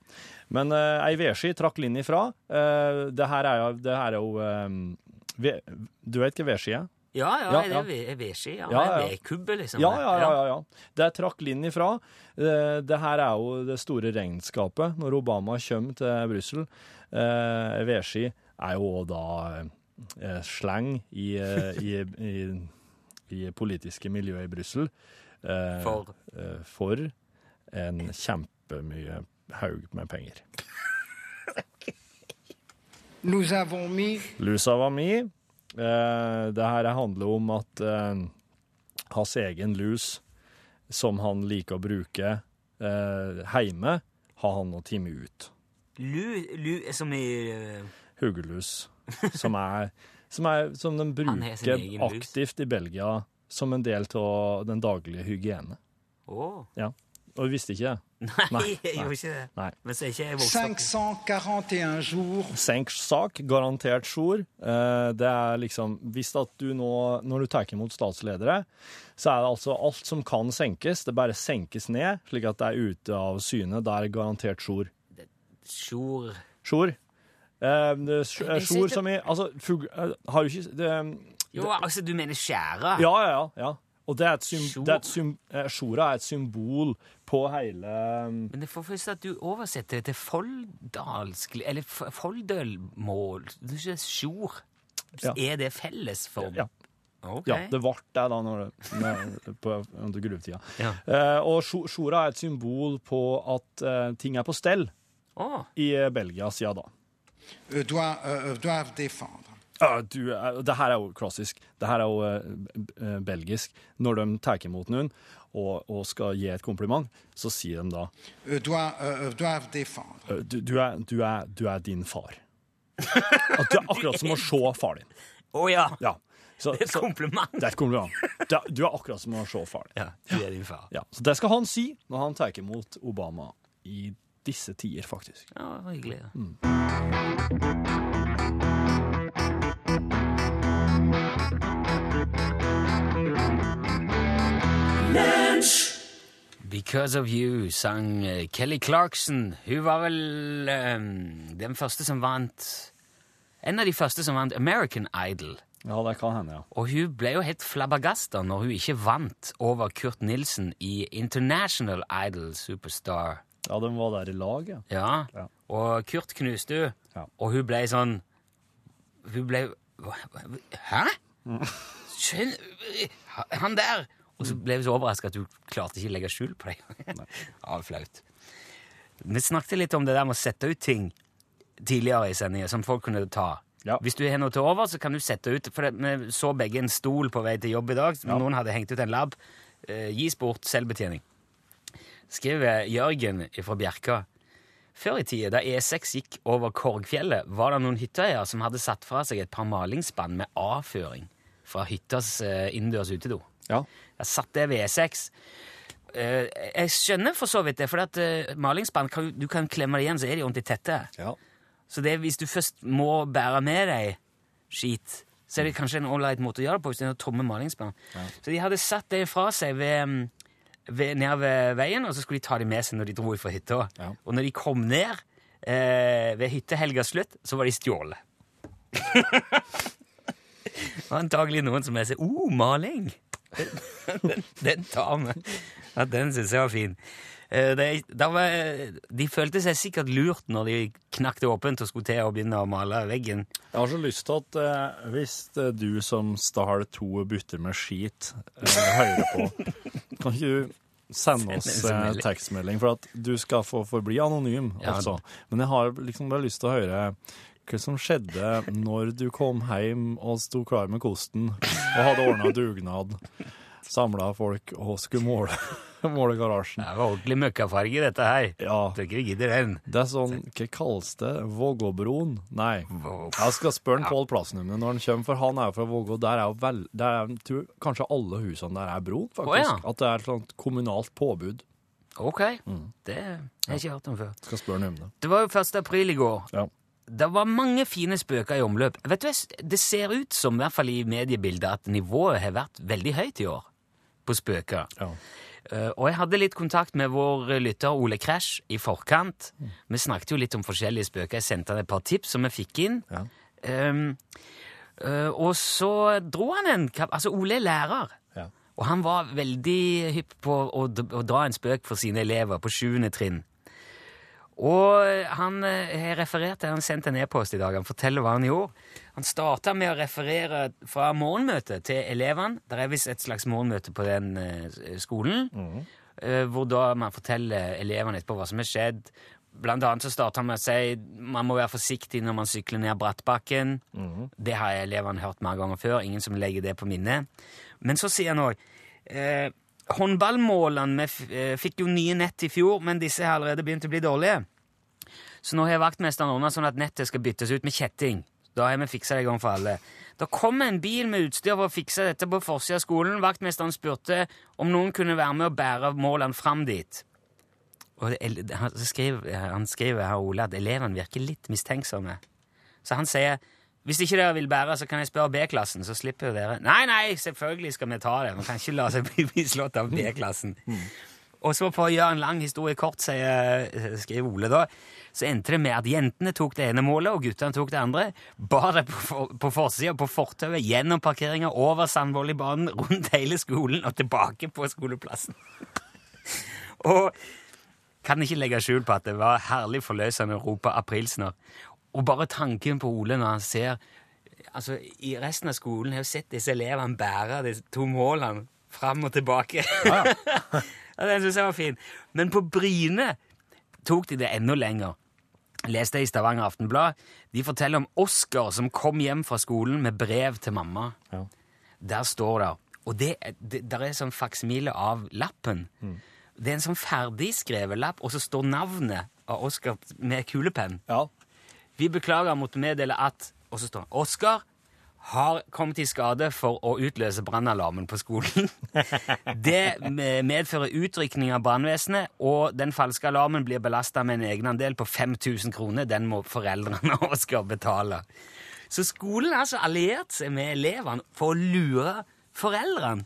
Men uh, ei vedski trakk linjen ifra. Uh, det her er jo, det her er jo um, ve, Du vet hva vedski er? Ja, ja, Ja, det ja. er ve- er vedski. Ja, Ja, ja. Vedkubbe, liksom. Ja, ja, ja. Det trakk linjen ifra. Uh, det her er jo det store regnskapet når Obama kommer til Brussel. Uh, vedski er jo da uh, slang i, i, <laughs> i, i politiske miljøer i Brussel. For? for en kjempemye haug med penger. Nous avons mis Lusa var mi. Eh, det her handler om at eh, hans egen lus, som han liker å bruke eh, heime, har han å time ut. Lu, lu som i uh... Huggelus, som, er, som, er, som de bruker aktivt i Belgia som en del av den daglige hygiene. Oh. Ja. Og du visste ikke det? Nei, Nei, jeg gjorde ikke det. Nei. Men så er ikke jeg vokst opp. 541 jour. Senk sak, garantert sjor. Eh, det er liksom Hvis at du nå, når du tar imot statsledere, så er det altså alt som kan senkes, det bare senkes ned, slik at det er ute av syne. Det er garantert. Sjor Sjor. Eh, eh, Jeg som i Altså, fugl eh, Har du ikke det, Jo, altså, du mener skjære? Ja, ja, ja. ja. Og det er et sym, det er et sym, eh, Sjora er et symbol på hele Men det får først at du oversetter det til folldalsk Eller folldølmål. Det er sjor. Ja. Er det felles for Ja. Okay. Ja, det ble det da når det, med, på, under gruvetida. Ja. Eh, og sjo- Sjora er et symbol på at eh, ting er på stell oh. i eh, Belgia siden da. Du er, uh, du er Ja, du, er- det her er jo klassisk. Det her er jo uh, eh, belgisk. Når de tar imot noen og, og skal gi et kompliment, så sier de da Du er, du er, défendre. du, du, er, du, er, du er din far. At du er akkurat som å se far din. Å ja! Ja. Så, Det er et så, kompliment. det er et kompliment. Du er, du er akkurat som å se far din. Ja, du er din far. Ja, så det skal han si når han tar imot Obama i disse tider, faktisk. Ja, hyggelig. ja. Because of You sang eh, Kelly Clarkson. Hun var vel um, den første som vant En av de første som vant American Idol. Ja, det kan hende, ja. Og hun ble jo helt flabbergasta når hun ikke vant over Kurt Nilsen i International Idol Superstar. Ja, de var der i lag, ja. Ja, Ja. og Kurt knuste hun, Ja. og hun ble sånn Hun ble Hæ? Skjønner Han der! Og så ble vi så overraska at du klarte ikke å legge skjul på det. <laughs> ja, flaut. Vi snakket litt om det der med å sette ut ting tidligere i sendinga som folk kunne ta. Ja. Hvis du har noe til over, så kan du sette ut For vi så begge en stol på vei til jobb i dag. Ja. Noen hadde hengt ut en lab. Eh, gis bort selvbetjening. Skriver Jørgen fra Bjerka. Før i tida, da E6 gikk over Korgfjellet, var det noen hytteeiere som hadde satt fra seg et par malingsspann med avføring fra hyttas eh, innendørs utedo. Ja. Jeg satt det ved E6. Eh, jeg skjønner for så vidt det, for at eh, malingsspann kan, du kan klemme det igjen, så er de ordentlig tette. ja. Så det, er hvis du først må bære med deg skit, så er det kanskje en ålreit måte å gjøre det på, hvis det istedenfor tomme malingsspann. Så de hadde satt det fra seg ved, mm, ved, ned ved veien, og så skulle de ta det med seg når de dro fra hytta. Ja. Og når de kom ned eh, ved hyttehelgas slutt, så var de stjålet. <laughs> Antagelig noen som er sånn Oh, maling! Den, den tar vi. Ja, den syns jeg var fin. Eh, Det, var, de følte seg sikkert lurt når de knakk det åpent og skulle til å begynne å male veggen. Jeg har så lyst til at eh, hvis eh, du som stjal to bytter med skit, eh, hører på, <laughs> kan ikke du sende oss eh, tekstmelding for at du skal få forbli anonym, Ja. altså. Men jeg har liksom bare lyst til å høre hva som skjedde når du kom hjem og sto klar med kosten og hadde ordna dugnad, samla folk og skulle måle, <laughs> måle garasjen. Det var ordentlig møkkafarge, dette her. Ja. Tror ikke vi gidder den. Det er sånn, hva kalles det? Vågåbroen? Nei. Jeg skal spørre ja. Pål Plassnummer når han kommer, for han er jo fra Vågå. Der er jo vel, der er, tror kanskje alle husene der er bro, faktisk. Oh, ja. At det er et sånt kommunalt påbud. Ok, det har jeg ikke hørt om før. Skal spørre ham om det. Det var jo 1. april i går. Ja. Det var mange fine spøker i omløp. Vet du, Det ser ut som, i hvert fall i mediebildet, at nivået har vært veldig høyt i år på spøker. Ja. Uh, og jeg hadde litt kontakt med vår lytter Ole Crash i forkant. Vi snakket jo litt om forskjellige spøker. Jeg sendte han et par tips som vi fikk inn. Ja. Um, uh, og så dro han en Altså, Ole er lærer. Ja. Og han var veldig hypp på å, å dra en spøk for sine elever på sjuende trinn. Og han eh, har referert til, han sendte en e-post i dag, han forteller hva han gjorde. Han starta med å referere fra morgenmøtet til elevene. Det er visst et slags morgenmøte på den eh, skolen, Mm. hvor da man forteller elevene etterpå hva som har skjedd. Blant annet så starter han med å si man må være forsiktig når man sykler ned brattbakken. Det har elevene hørt mange ganger før, ingen som legger det på minnet. Men så sier han òg eh, Håndballmålene eh, fikk jo nye nett i fjor, men disse har allerede begynt å bli dårlige. Så nå har vaktmesteren ordna sånn at nettet skal byttes ut med kjetting. Da har vi fiksa det en gang for alle. Da kom en bil med utstyr for å fikse dette på forsida av skolen. Vaktmesteren spurte om noen kunne være med og bære målene fram dit. Og han, skriver, han skriver her, Ole, at elevene virker litt mistenksomme. Så han sier hvis ikke dere vil bære, så kan jeg spørre B-klassen, så slipper dere Nei, nei, selvfølgelig skal vi ta det. Man kan ikke la seg bli <laughs> slått av B-klassen. Og så for å gjøre en lang historie kort, sier, skriver Ole da, så endte det med at jentene tok det ene målet, og guttene tok det andre. Bar det på, for, på forsida, på fortauet, gjennom parkeringa, over sandvolleybanen, rundt hele skolen og tilbake på skoleplassen. <laughs> og kan ikke legge skjul på at det var herlig forløsende å rope aprilsnarr. Og bare tanken på Ole når han ser altså I resten av skolen har jeg sett disse elevene bære de to målene fram og tilbake. Ja, <laughs> Den syns jeg var fin. Men på Bryne tok de det enda lenger. Leste jeg i Stavanger Aftenblad. De forteller om Oskar som kom hjem fra skolen med brev til mamma. Ja. Der står det Og det, det, der er sånn faksimile av lappen. Det er en sånn ferdigskrevet lapp, og så står navnet av Oskar med kulepenn. Ja. Vi beklager å måtte meddele at Og så står det Oskar har kommet i skade for å utløse brannalarmen på skolen. <laughs> Det medfører utrykning av brannvesenet, og den falske alarmen blir belasta med en egenandel på 5000 kroner. Den må foreldrene <laughs> og skal betale. Så skolen har altså alliert seg med elevene for å lure foreldrene.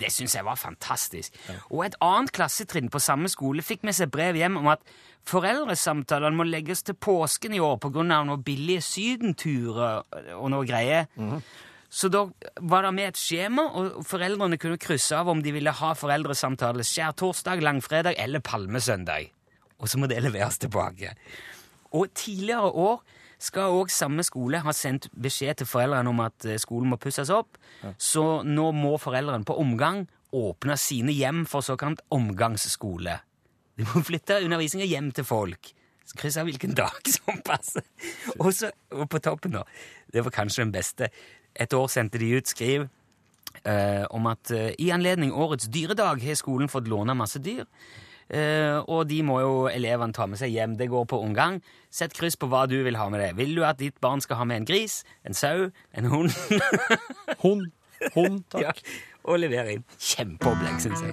Det syns jeg var fantastisk. Og et annet klassetrinn på samme skole fikk med seg brev hjem om at foreldresamtalene må legges til påsken i år pga. noen billige sydenturer og noe greier. Så da var det med et skjema, og foreldrene kunne krysse av om de ville ha foreldresamtale skjærtorsdag, langfredag eller palmesøndag. Og så må det leveres tilbake. Og tidligere år skal òg samme skole ha sendt beskjed til foreldrene om at eh, skolen må pusses opp, så nå må foreldrene på omgang åpne sine hjem for såkalt omgangsskole. De må flytte undervisninga hjem til folk. Så Kryss av hvilken dag <laughs> som passer. Og, så, og på toppen, da, det var kanskje den beste, et år sendte de ut skriv eh, om at eh, i anledning årets dyredag har skolen fått låne masse dyr. Eh, og de må jo elevene ta med seg hjem. Det går på omgang. Sett kryss på hva du vil ha med det. Vil du at ditt barn skal ha med en gris, en sau, en hund? <laughs> Hund. Hund, takk. ja, og levere inn. Kjempeopplegg, syns jeg.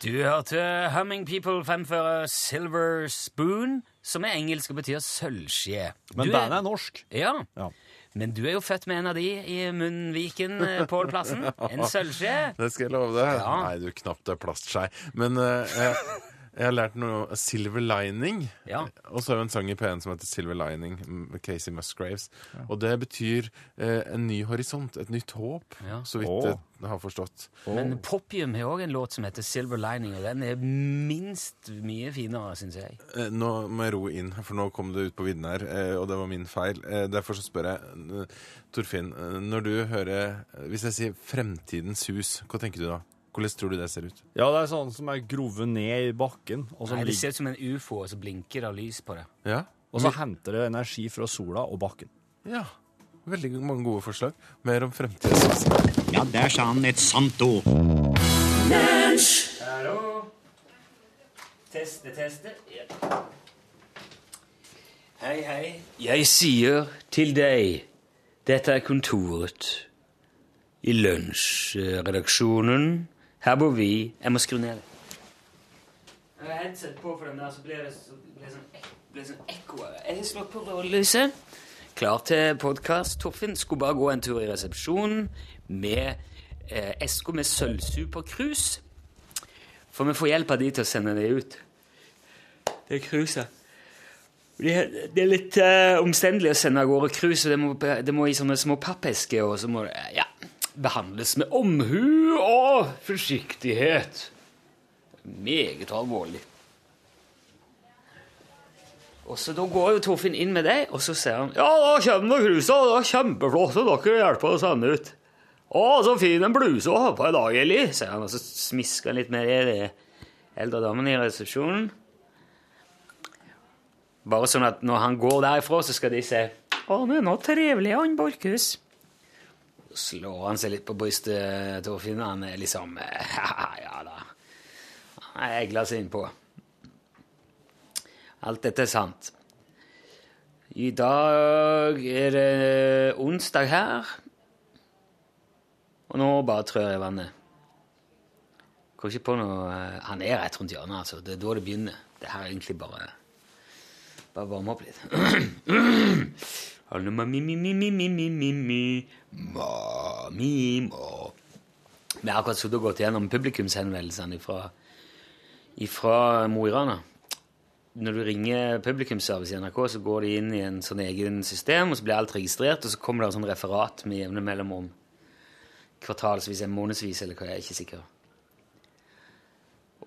Du hørte Humming People fremføre Silver Spoon, som er engelsk og betyr sølvskje. Men Du er- bandet er norsk. Ja. Ja. Men du er jo født med en av de i Munnviken, eh, Pål Plassen. En sølvskje. <laughs> Det skal jeg love deg. Ja. Nei, du knapt er plastskei. Men eh, jeg, har lært noe Silver Lining. Ja. Og så har vi en sang i P1 som heter Silver Lining, med Casey Musgraves. Og det betyr eh, en ny horisont, et nytt håp, Ja. så vidt oh. jeg har forstått. Men Popium har òg en låt som heter Silver Lining, og den er minst mye finere, syns jeg. Eh, Nå må jeg roe inn, for nå kom det ut på vidden her, eh, og det var min feil. Eh, Derfor så spør jeg, eh, Torfinn, eh, når du hører Hvis jeg sier 'Fremtidens hus', hva tenker du da? Hvordan tror du det ser ut? Ja, det er sånn som er grovet ned i bakken, og, som Nei, det ser ut som en ufo, og så blinker det lys på det. Ja? og så henter det energi fra sola og bakken. Ja. Veldig mange gode forslag. Mer om fremtidens. Ja, der sa han et sant ord. Hallo? Teste, teste. Hei, hei. Jeg sier til deg Dette er kontoret i lunsjredaksjonen. Her bor vi. Jeg må skru ned det. Jeg har headset på for den der, så blir det, så blir det sånn, blir sånn ekko. av det. Jeg har slått på rådlyset. Klar til podkast. Torfinn skulle bare gå en tur i resepsjonen med eh, esker med sølvsuperkrus. For vi får hjelp av de til å sende det ut. Det er cruiset. Det er, det er litt eh, omstendelig å sende av gårde krus, og det må, det må i sånne små pappesker, og så må det ja, behandles med omhu og forsiktighet. Meget alvorlig. Og så Da går jo Torfinn inn med deg, og så sier han Ja, da kommer det krusa. Det er kjempeflott at dere hjelper å sende ut. Å, så fin en bluse å ha på i dag, Eli, sier han, og så smisker han litt med det de eldre damene i resepsjonen. Bare sånn at når han går derifra, så skal de se Å, han er nå trivelig, han Borchhus. Slår han seg litt på brystet, Torfinn. Han er liksom <laughs> Ja da. Han egler seg innpå. Alt dette er sant. I dag er det onsdag her. Og nå bare trør jeg vannet. Går ikke på noe eh, Han er rett rundt hjørnet, altså. Det er da det begynner. Det her er egentlig bare Bare varme opp litt. <clears throat> Vi har akkurat sittet og gått gjennom publikumshenvendelsene fra, fra Mo i Rana. Når du ringer publikumsservice i NRK, så går de inn i en sånn egen system, og så blir alt registrert, og så kommer det et sånn referat med jevne mellomrom. Kvartalsvis, en månedsvis, eller hva, jeg er ikke sikker.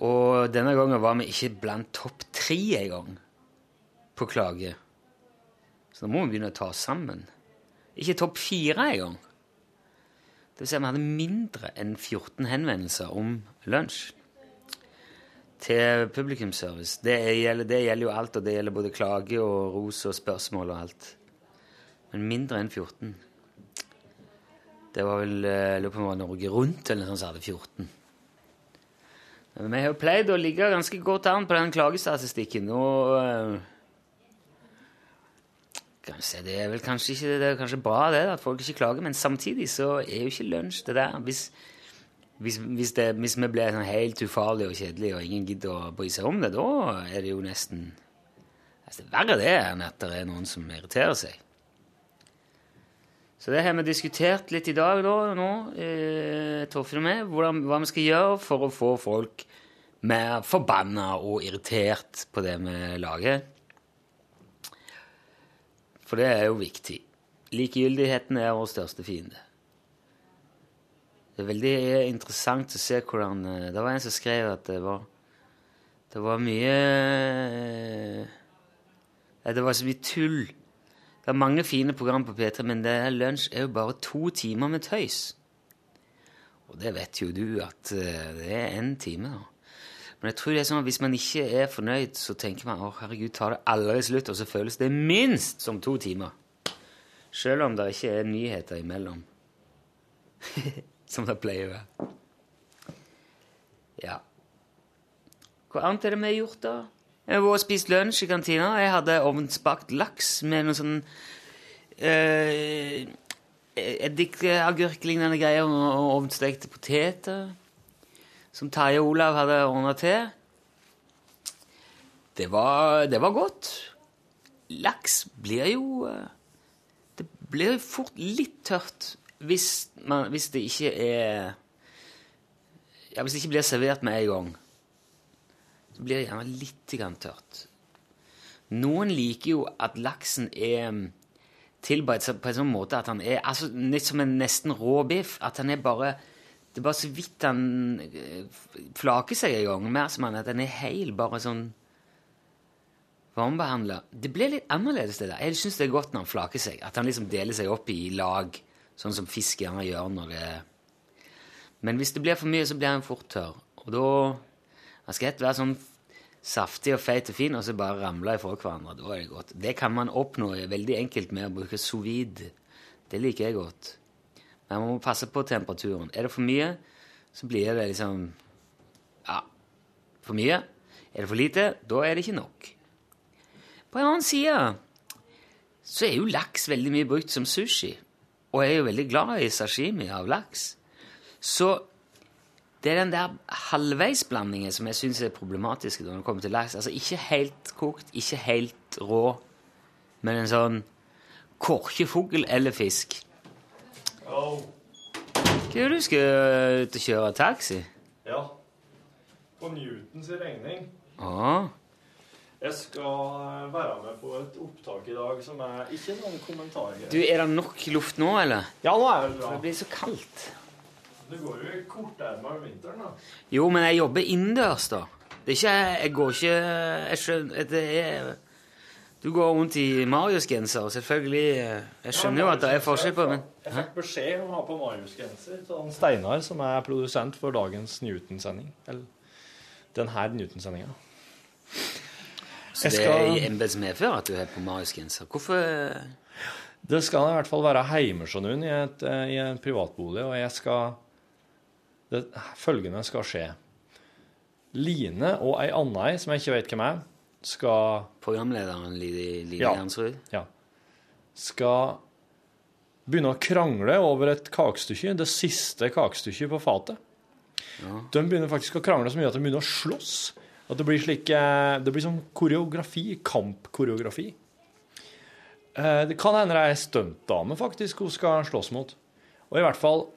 Og denne gangen var vi ikke blant topp tre engang på klage. Så da må vi begynne å ta oss sammen. Ikke topp fire engang. Det vil si at vi hadde mindre enn 14 henvendelser om lunsj til publikumsservice. Det gjelder, det gjelder jo alt, og det gjelder både klage og ros og spørsmål og alt. Men mindre enn 14. Det var vel eh, jeg lurer på om det var Norge Rundt eller noe sånt som hadde 14. Men vi har jo pleid å ligge ganske godt an på den klagestatistikken. og... Det er vel kanskje ikke det er kanskje bra det, at folk ikke klager, men samtidig så er jo ikke lunsj det der. Hvis, hvis, hvis, det, hvis vi blir sånn helt ufarlige og kjedelige, og ingen gidder å bry seg om det, da er det jo nesten altså, er verre det enn at det er noen som irriterer seg. Så det har vi diskutert litt i dag, da, nå, eh, Torfinn og meg, hvordan, hva vi skal gjøre for å få folk mer forbanna og irritert på det vi lager. For det er jo viktig. Likegyldigheten er vår største fiende. Det er veldig interessant å se hvordan eh, Det var en som skrev at det var Det var mye Det var så mye tull. Det er mange fine program på P3, men det er lunsj er jo bare to timer med tøys. Og det vet jo du at eh, det er én time, da. Men jeg tror det er sånn at hvis man ikke er fornøyd, så tenker man å herregud, tar det aldri slutt, og så føles det minst som to timer. Selv om det ikke er nyheter imellom. <laughs> som det pleier å være. Ja. Hva annet er det vi har gjort, da? Jeg har vært og spist lunsj i kantina. Jeg hadde ovnsbakt laks med noe sånn eh, eddikagurklignende greier og ovnstekte poteter som Terje og Olav hadde ordna til. Det var, det var godt. Laks blir jo eh, Det blir fort litt tørt hvis, man, hvis det ikke er ja, Hvis det ikke blir servert med en gang. Så blir det gjerne litt tørt. Noen liker jo at laksen er mm, tilberedt på en sånn måte at han er altså, litt som en nesten rå biff. At han er bare det er bare så vidt han eh, flaker seg en gang. Mer som han at han er heil, bare sånn varmebehandla. Det blir litt annerledes, det der. Jeg syns det er godt når han flaker seg. At han liksom deler seg opp i lag, sånn som fisk gjerne gjør når det Men hvis det blir for mye, så blir han fort tørr. Og da Han skal ikke være sånn saftig og feit og fin, og så bare ramle ifra hverandre. Da er det godt. Det kan man oppnå veldig enkelt med å bruke sous vide. Det liker jeg godt. Man må passe på temperaturen. Er det for mye, så blir det liksom Ja, for mye. Er det for lite, da er det ikke nok. På en annen side så er jo laks veldig mye brukt som sushi. Og jeg er jo veldig glad i sashimi av laks. Så det er den der halvveisblandingen som jeg syns er problematisk når det kommer til laks. Altså ikke helt kokt, ikke helt rå, men en sånn korkefugl eller fisk. Hva er det du skal ut og kjøre taxi? Ja. På Newtons regning. Ah. Jeg skal være med på et opptak i dag som er ikke noen kommentarer. du, er det nok luft nå, eller? Ja, nå er det bra. Det blir så kaldt. Du går jo i kortermer om vinteren, da. Jo, men jeg jobber innendørs, da. Det er ikke Jeg går ikke Jeg skjønner Det er Du går rundt i Marius-genser, selvfølgelig. Jeg skjønner jo at det er forskjell på men Jeg fikk beskjed om å ha på Marius-genser av Steinar, som er produsent for dagens Newton-sending. Eller denne Newton-sendinga. Så det er i embets medfør at du har på Marius-genser. Hvorfor Det skal i hvert fall være noen i, et, eh, i en privatbolig, og jeg skal det, Følgende skal skje. Line og ei anna ei, som jeg ikke vet hvem er, skal Programlederen Lidi Ja. Jansrud? Ja. skal begynne å krangle over et kakestykke, det siste kakestykket på fatet. De begynner faktisk å krangle så mye at de begynner å slåss. At det blir slik eh, Det blir sånn koreografi, kampkoreografi. Eh, Det kan hende det er ei stuntdame faktisk hun skal slåss mot. Og i hvert fall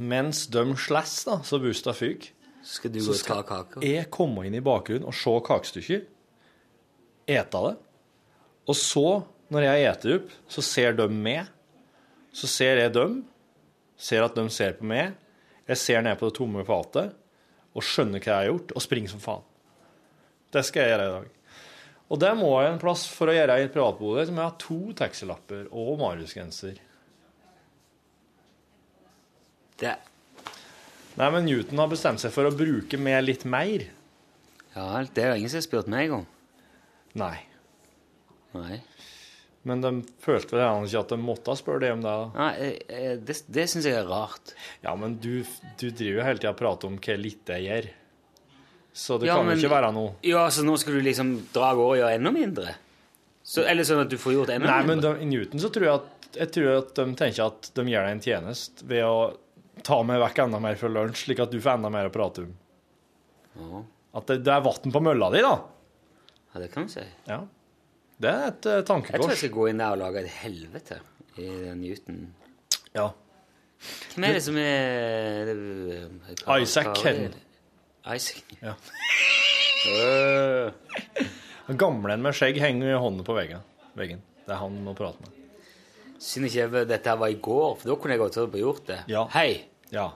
mens de slåss, da, så busta fyker, Skal du gå og ta kaka? jeg komme inn i bakgrunnen og se kakestykket, ete det, og så, når jeg eter opp, så ser de meg, så ser jeg dem, ser at de ser på meg, jeg ser ned på det tomme fatet, og skjønner hva jeg har gjort, og springer som faen. Det skal jeg gjøre i dag. Og det må jeg en plass for å gjøre i privatbolig, som jeg har to taxilapper og Marius-genser. Det, Nei, men Newton har bestemt seg for å bruke med litt mer. ja, det er jo ingen som har spurt meg om. Nei. Nei. Men de følte vel ikke at de måtte spørre deg om det. Nei, eh, eh, det det syns jeg er rart. Ja, men du, du driver jo hele tida og prater om hva litt jeg gjør. Så det Ja, kan men- jo ikke være noe Ja, så nå skal du liksom dra av gårde og gjøre enda mindre? Så, eller sånn at du får gjort enda Nei, men de, i Newton så tror jeg at, jeg tror at de tenker at de gjør deg en tjeneste ved å ta meg vekk enda mer fra lunsj, slik at du får enda mer å prate om. Ja. At det, det er vann på mølla di, da. Ja, det kan du si. Ja. Det er et eh, Jeg tror jeg skal gå inn der og lage et helvete i Newton. Ja. Hvem er det som er hva- Isaac Ken. Isaac. Ja. <laughs> Øh. Den gamle en med skjegg henger i hånden på veggen. veggen. Det er han må prate med. Synd ikke jeg- dette her var i går, for da kunne jeg godt ha gjort det. Ja. Hei, Ja.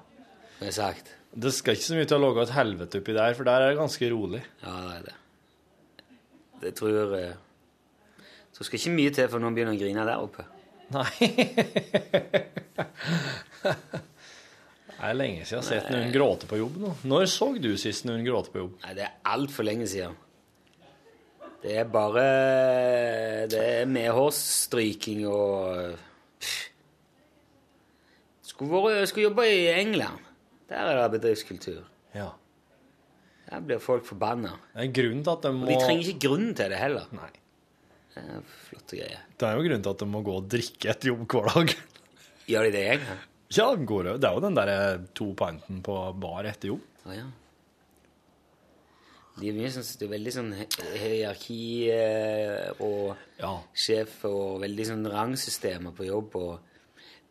Det skal ikke så mye til å lage et helvete oppi der, for der er det ganske rolig. Ja, det er det. Det tror Så skal ikke mye til før noen begynner å grine der oppe. Nei. <laughs> Det er lenge siden jeg har sett noen gråte på jobb nå. Når så du sist noen gråte på jobb? Nei, det er altfor lenge siden. Det er bare Det er medhårsstryking og Pff. Skulle, vært, skulle jobbe i England. Der er det bedriftskultur. Ja. Der blir folk forbanna. Det er grunnen til at de Og må de trenger ikke grunnen til det heller. Nei. Det er flotte greier. Det er jo grunnen til at de må gå og drikke etter jobb hver dag. <laughs> Gjør de det i Ja, går. Det er jo den der to pinten på bar etter jobb. Å ja. De er mye sånn, det er veldig sånn hi- hierarki eh, og Ja. sjef og veldig sånn rangsystemer på jobb. og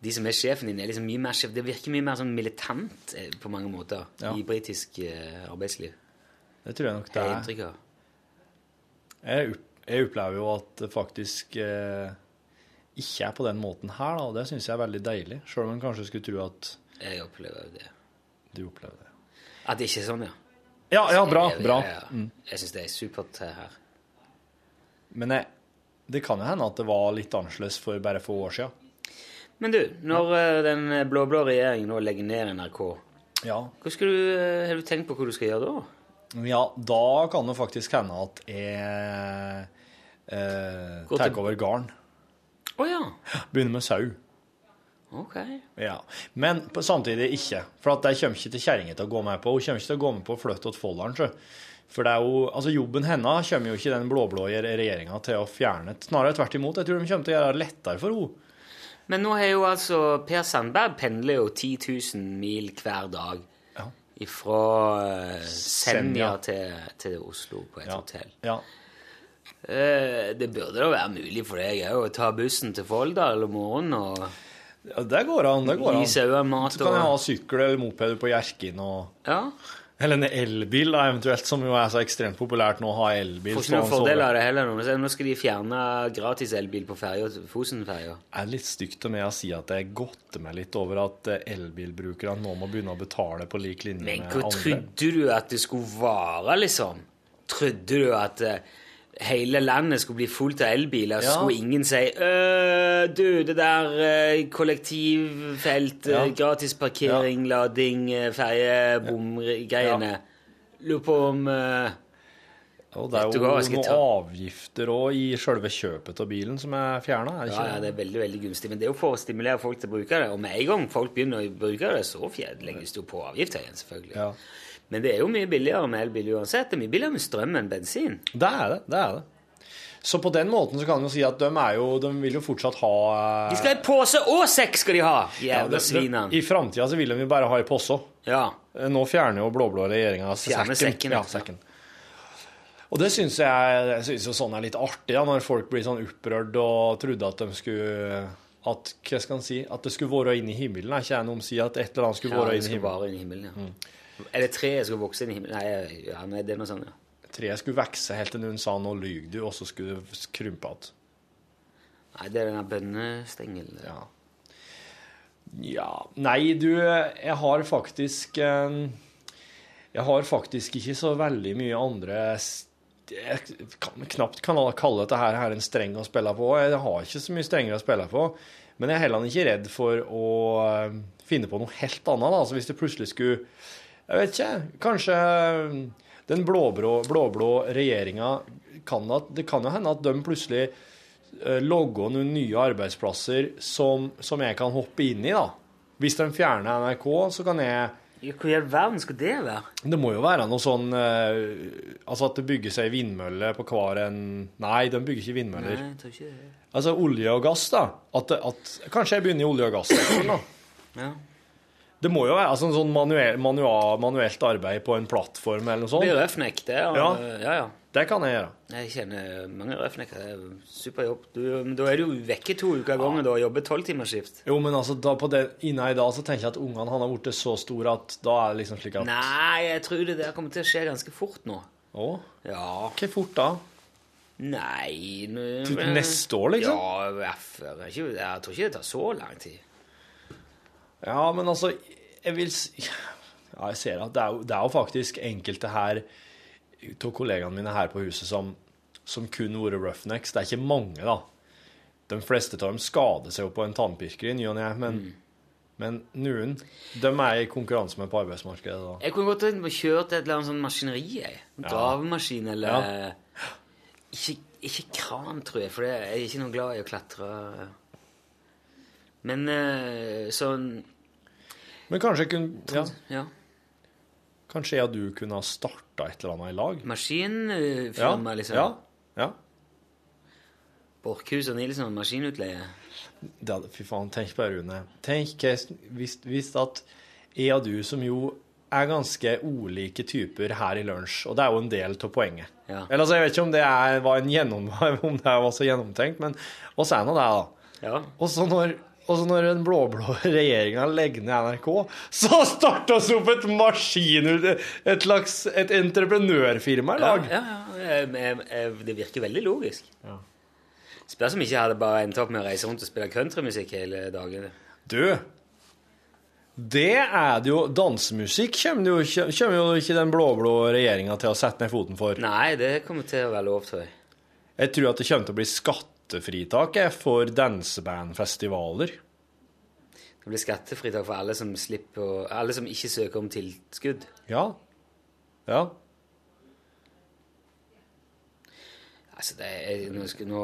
De som er sjefen din, er liksom mye mer sjef. Det virker mye mer sånn militant eh, på mange måter Ja. i britisk eh, arbeidsliv. Det tror jeg nok det jeg er. inntrykk av. Jeg, jeg opplever jo at det faktisk eh, ikke er på den måten her, da, og det syns jeg er veldig deilig. Sjøl om en kanskje skulle tro at Jeg opplever jo det. du opplever det. At det ikke er sånn, ja. Ja, ja, bra. Jeg- bra. Jeg, Mm. jeg syns det er supert eh, her. Men jeg, det kan jo hende at det var litt annerledes for bare få år siden. Men du, når ja. den blå-blå regjeringen nå legger ned NRK, Ja. hva skal du, eh, har du tenkt på hva du skal gjøre da? Ja, da kan det faktisk hende at jeg eh, tar over garn. Å ja. Begynner med sau. Ok. Ja. Men på, samtidig ikke. For at det kommer ikke til kjerringa til å gå med på. Hun kommer ikke til å gå med på å flytte til Folldalen. sjø. For det er jo, altså jobben hennes kommer jo ikke den blå-blå regjeringa til å fjerne. Snarere tvert imot. Jeg tror de kommer til å gjøre det lettere for henne. Men nå har jo altså Per Sandberg pendler jo 10 000 mil hver dag. Fra Senja Senja. til, til Oslo på et Ja. hotell. Ja. Eh, det burde da være mulig for deg òg å ta bussen til Folldal om morgenen og ja, det går an. det går an. Så kan jeg ha sykkel eller moped på Hjerkinn og Ja. Eller en elbil, da, eventuelt, som jo er så ekstremt populært nå å ha elbil. Får ikke noen fordeler fordel av det heller nå. Nå skal de fjerne gratis elbil på ferja, Fosenferja. Det er litt stygt av meg å si at jeg godter meg litt over at eh, elbilbrukerne nå må begynne å betale på lik linje Men med hva andre. trodde du at det skulle vare, liksom? Trodde du at eh, hele landet skulle bli fullt av elbiler, så Ja. skulle ingen si «Øh, Du, det der kollektivfelt, Ja. gratis parkering, lading, eh, ferje, bomgreiene Lurer på om Og det er jo noen avgifter òg i selve kjøpet av bilen som er fjerna, er Ja, ja, det er veldig veldig gunstig. Men det er jo for å stimulere folk til å bruke det. Og med en gang folk begynner å bruke det, så fjer- legges det jo på avgifter igjen, selvfølgelig. Ja. Men det er jo mye billigere med elbil uansett. Det er mye billigere med strøm enn bensin. Det er det. det er det. Så på den måten så kan man jo si at de jo De vil jo fortsatt ha eh, De skal ha pose og sekk, skal de ha! Jævla ja, svinene. I framtida så vil de jo bare ha i pose. Ja. Eh, Nå fjerner jo blå-blå regjeringa Fjerner sekken, Ja, ja. sekken. Og det syns jeg, jeg synes jo sånn er litt artig, da, når folk blir sånn opprørt og trodde at de skulle at, hva skal en si, at det skulle være i himmelen. Er ikke jeg noe om å si at et eller annet skulle Ja, være det inn i himmelen? inn i himmelen, ja. Eller treet skulle vokse inn i himmelen. Nei, ja, nei, det er noe sånt, ja. Treet skulle vokse helt til noen sa 'nå lyver du', og så skulle det krympe igjen. Nei, det er den bønnestengelen. Ja. ja Nei, du, jeg har faktisk eh, Jeg har faktisk ikke så veldig mye andre Jeg kan knapt kan kalle dette her, her en streng å spille på. Jeg har ikke så mye strengere å spille på. Men jeg er heller ikke redd for å eh, finne på noe helt annet. Da. Altså, hvis det plutselig skulle Jeg vet ikke. Kanskje eh, den blå-blå regjeringa kan at, Det kan jo hende at de plutselig eh, logger noen nye arbeidsplasser som, som jeg kan hoppe inn i, da. Hvis de fjerner NRK, så kan jeg Hvor i all verden skal det være? Det må jo være noe sånn eh, Altså at det bygger seg vindmølle på hver en Nei, de bygger ikke vindmøller. Nei, jeg tror ikke det. Altså olje og gass, da. At, at, kanskje jeg begynner i olje- og gass. da. Ja. Det må jo være altså, en sånn manuel, manual, manuelt arbeid på en plattform eller noe Det blir røfnek, røffnekk, det. Og, Ja. ja, ja. Det kan jeg gjøre. Jeg kjenner mange røffnekker. Det er super jobb. Du, da er du vekke to uker av gangen og jobber tolvtimersskift. Jo, men altså, da på det, inne i dag så tenker jeg at ungene han har blitt så store at da er det liksom slik at Nei, jeg tror det der kommer til å skje ganske fort nå. Å? Ja. Hvor fort da? Nei Til neste år, liksom? Ja, jeg, jeg. Jeg jeg tror ikke det tar så lang tid. Ja, men altså Jeg vil si Ja, jeg ser at det er jo, det er jo faktisk enkelte her av kollegaene mine her på huset som, som kun har vært roughnecks. Det er ikke mange, da. De fleste av dem skader seg jo på en tannpirker i ny og ne, men, men noen de er i konkurranse med på arbeidsmarkedet. da. Jeg kunne godt tenkt meg å kjøre til et eller annet sånn maskineri. jeg. En. Gravemaskin eller Ja. ikke, ikke kran, tror jeg, for jeg er ikke noe glad i å klatre. Men eh, sånn Men kanskje, kunne ja, ja. kanskje jeg og du kunne ha starta et eller annet i lag? Maskinfirma, Ja, liksom. ja, ja. Borchhus og Nilsson maskinutleie. Det hadde, fy faen, tenk på det, Rune. Tenk hvis, hvis at jeg og du, som jo er ganske ulike typer her i lunsj, og det er jo en del av poenget. Ja. Eller altså, Jeg vet ikke om det er, var en gjennom, <laughs> om det var så gjennomtenkt, men oss er nå det, da. Ja. Og så når, og så når den blå-blå <laughs> regjeringa legger ned NRK, så starter oss opp et maskin... Et slags et entreprenørfirma i Ja, lag. ja, ja. ja, Det virker veldig logisk. Spørs om ikke jeg hadde bare endt opp med å reise rundt og spille countrymusikk hele dagen. Du, det er det jo Dansemusikk kommer jo, kommer jo ikke den blå-blå regjeringa til å sette ned foten for. Nei, det kommer til å være lov, tror jeg. Jeg tror at det kommer til å bli skattefritak jeg, for dansebandfestivaler. Det blir skattefritak for alle som, slipper alle som ikke søker om tilskudd. Ja. Ja. Altså, det er, nå, nå,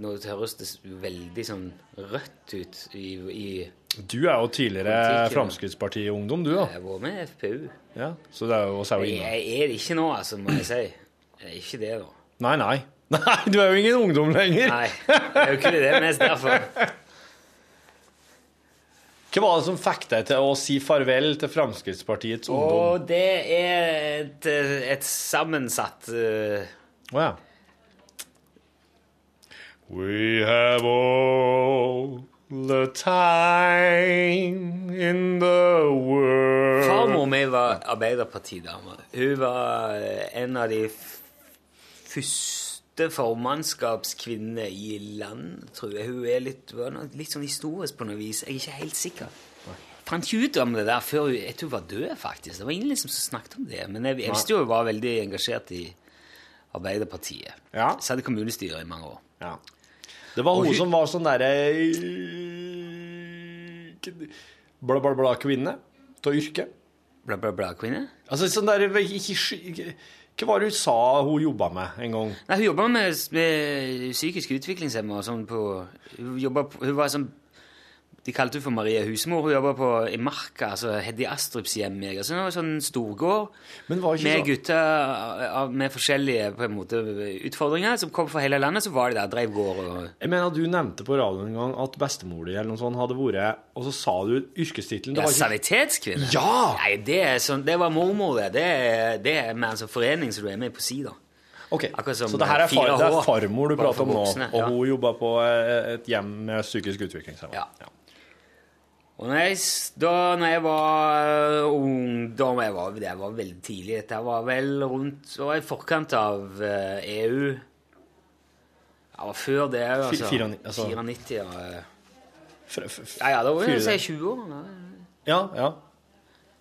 nå høres det veldig sånn rødt ut i, i Du er jo tidligere. Fremskrittsparti-ungdom, du, da. Jeg har vært med i FPU. Ja, så det er jo er jo Jeg, inne. jeg er det ikke nå, altså, må jeg si. Jeg er ikke det, da. Nei, nei. <laughs> Nei, du er jo ingen ungdom lenger. Nei, jeg er jo ikke det, mest derfor. Hva var det som fikk deg til å si farvel til Fremskrittspartiets ungdom? Og det er et, et sammensatt uh, ja. We have all the time in the world Farmor mi var arbeiderpartidame. Hun var eh, en av de f- første formannskapskvinne i land, tror jeg. Hun er litt, litt sånn historisk på noe vis. Jeg er ikke helt sikker. Fant ikke ut om det der før hun, jeg tror hun var død, faktisk. Det var ingen liksom som snakket om det. Men jeg, jeg visste jo hun var veldig engasjert i Arbeiderpartiet. Ja. Satt i kommunestyret i mange år. Ja. Det var hun hun- som var sånn derre Bla, bla, bla kvinne av yrke. Bla, bla, bla, kvinne? Altså sånn der ikke, ikke, Hva var det hun sa hun jobba med en gang? Nei, hun jobba med, med psykisk utviklingshemma og sånn Hun Hun var sånn De kalte henne for Marie Husmor. Hun jobba på- i Marka, altså Heddy Astrups hjem. jeg. Altså, det var sånn storgård Men var ikke med så- gutter med forskjellige på en måte, utfordringer som kom fra hele landet. Så var de der, drev gård og Jeg mener Du nevnte på radioen en gang at bestemor di eller noe sånt hadde vært Og så sa du yrkestittelen. Det Ja, Sanitetskvinne? Ja! Nei, det, er sånn, det var mormor, det. Det det er med sånn forening som du er med på si, da. Ok, Så det her er, far, det er farmor du prater om nå, og ja. hun jobber på eh, et hjem med psykisk utviklingshemma. Ja. Og når jeg, da når jeg var ung, ungdom jeg var, Det var veldig tidlig. Dette var vel rundt var i forkant av EU. Jeg var før det òg, altså. 94, altså. 94, ja. ja, da var jeg si 20 år. da. Ja, ja.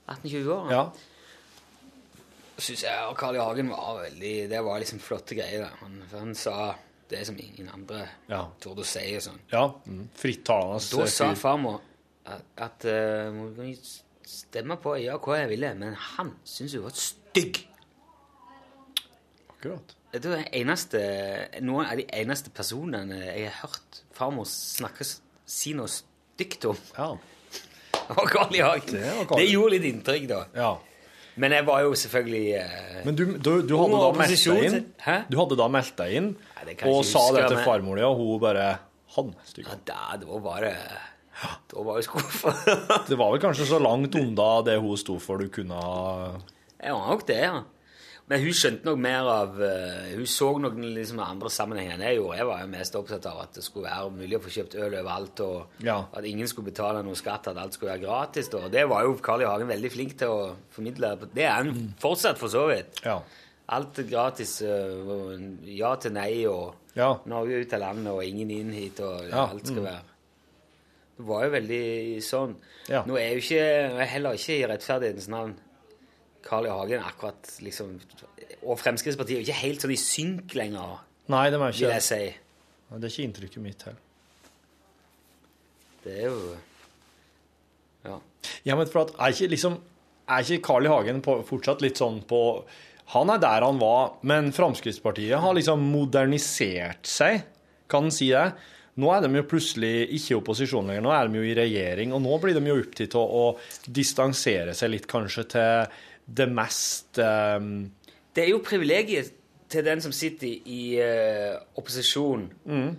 18-20 år. ja. Syns jeg Carl I. Hagen var veldig Det var liksom flotte greier. Han, han sa det som ingen andre Ja. torde å si. og sånn. ja. Mm. Frittalende Da sa farmor at, uh, må vi stemme på ja, hva jeg ville, men han syns hun var stygg. Akkurat. Det er eneste, noen av de eneste personene jeg har hørt farmor snakke si noe stygt om. Ja. Og Carl I. Hagen. Det gjorde litt inntrykk, da. ja. Men jeg var jo selvfølgelig eh, Men du, du, du hadde da meldt deg inn? Du hadde da meldt deg inn kan jeg og sa det til farmor di, og hun bare Han stygg. ja, da, da var det Da var jeg skuffa. Det var vel kanskje så langt unna det hun sto for, du kunne ha Jeg var nok det, ja. Men hun skjønte nok mer av eh, Hun så nok liksom andre sammenhenger enn jeg gjorde. Jeg var jo mest opptatt av at det skulle være mulig å få kjøpt øl overalt, og Ja. at ingen skulle betale noe skatt, at alt skulle være gratis. Og det var jo Carl I. Hagen veldig flink til å formidle. Det er han fortsatt, for så vidt. Ja. Alt er gratis. eh, ja til nei, og Ja. Norge ut av landet, og ingen inn hit, og alt skal mm. være Det var jo veldig sånn. Ja. Nå er jo ikke, er heller ikke i rettferdighetens navn Carl I. Hagen akkurat liksom Og Fremskrittspartiet er jo ikke helt sånn i synk lenger, Nei, det må jeg vil jeg si. Det er ikke inntrykket mitt heller. Det er jo Ja. Ja, men for at er ikke liksom Er ikke Carl I. Hagen på, fortsatt litt sånn på Han er der han var, men Fremskrittspartiet har liksom modernisert seg, kan en si det? Nå er de jo plutselig ikke i opposisjon lenger, nå er de jo i regjering, og nå blir de jo opptatt av å distansere seg litt kanskje til det mest um... Det er jo privilegiet til den som sitter i, eh, opposisjon. Mm.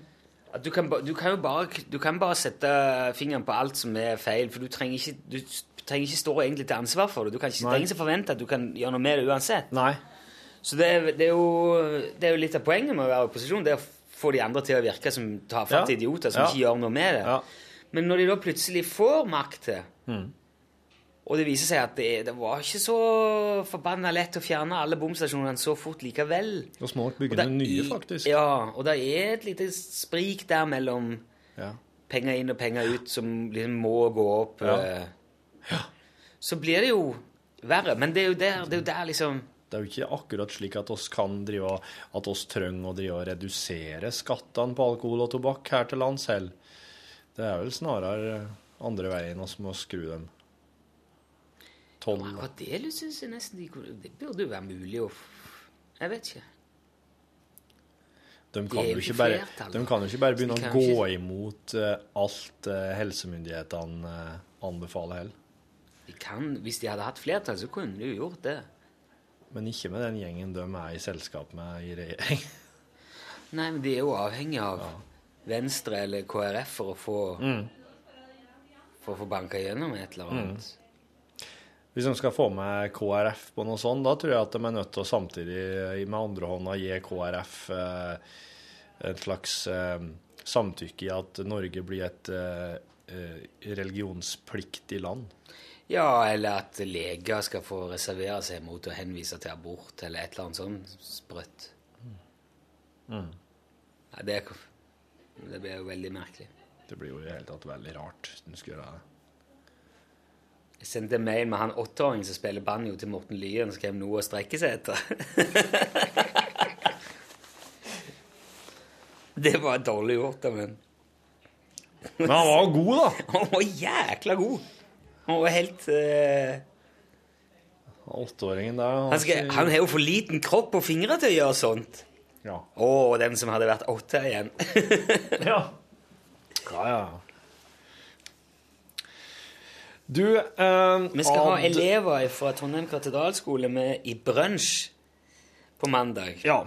At du kan, du, kan jo bare, du kan bare sette fingeren på alt som er feil, for du trenger ikke, du trenger ikke stå egentlig til ansvar for det. Du kan ikke, er ingen som forventer at du kan gjøre noe med det uansett. Nei. Så det er, det, er jo, det er jo litt av poenget med å være i opposisjon. Det er å få de andre til å virke som tafatte Ja. idioter som Ja. ikke gjør noe med det. Ja. Men når de da plutselig får makt til, Mm. og det viser seg at det, det var ikke så forbanna lett å fjerne alle bomstasjonene så fort likevel Og smart bygge noen det nye, faktisk. Ja, og det er et lite sprik der mellom Ja. penger inn og penger ut som liksom må gå opp. Ja. Ja. Så blir det jo verre. Men det er jo der, det er jo der liksom Det er jo ikke akkurat slik at oss kan drive at oss trenger å drive og redusere skattene på alkohol og tobakk her til lands selv. Det er vel snarere andre veien oss må skru dem. Tolv. Akkurat det syns jeg nesten Det burde jo være mulig å Jeg vet ikke. De kan, jo ikke bare, de kan jo ikke bare begynne å gå imot eh, alt eh, helsemyndighetene eh, anbefaler heller. De kan, hvis de hadde hatt flertall, så kunne de jo gjort det. Men ikke med den gjengen de er i selskap med i regjering. <laughs> Nei, men de er jo avhengig av Venstre eller KrF for å få Mm. For å få banka gjennom et eller annet. Hvis de skal få med KrF på noe sånt, da tror jeg at de er nødt til å samtidig med andre hånda gi KrF eh, et slags eh, samtykke i at Norge blir et eh, eh, religionspliktig land. Ja, eller at leger skal få reservere seg mot å henvise til abort eller et eller annet sånn sprøtt. Mm. Ja, det, det blir jo veldig merkelig. Det blir jo i det hele tatt veldig rart Du skal gjøre det. Jeg sendte en mail med han åtteåringen som spiller banjo til Morten Lyen og skrev noe å strekke seg etter. <laughs> det var dårlig gjort av ham. Men han var god, da! <laughs> Han var jækla god. Han var helt eh, Åtteåringen der han, skal, han har jo for liten kropp og fingre til å gjøre sånt. Ja. Å, den som hadde vært åtte igjen. <laughs> ja. Ja, ja. Du eh, Vi skal ha elever fra Trondheim katedralskole med i brunsj på mandag. Ja.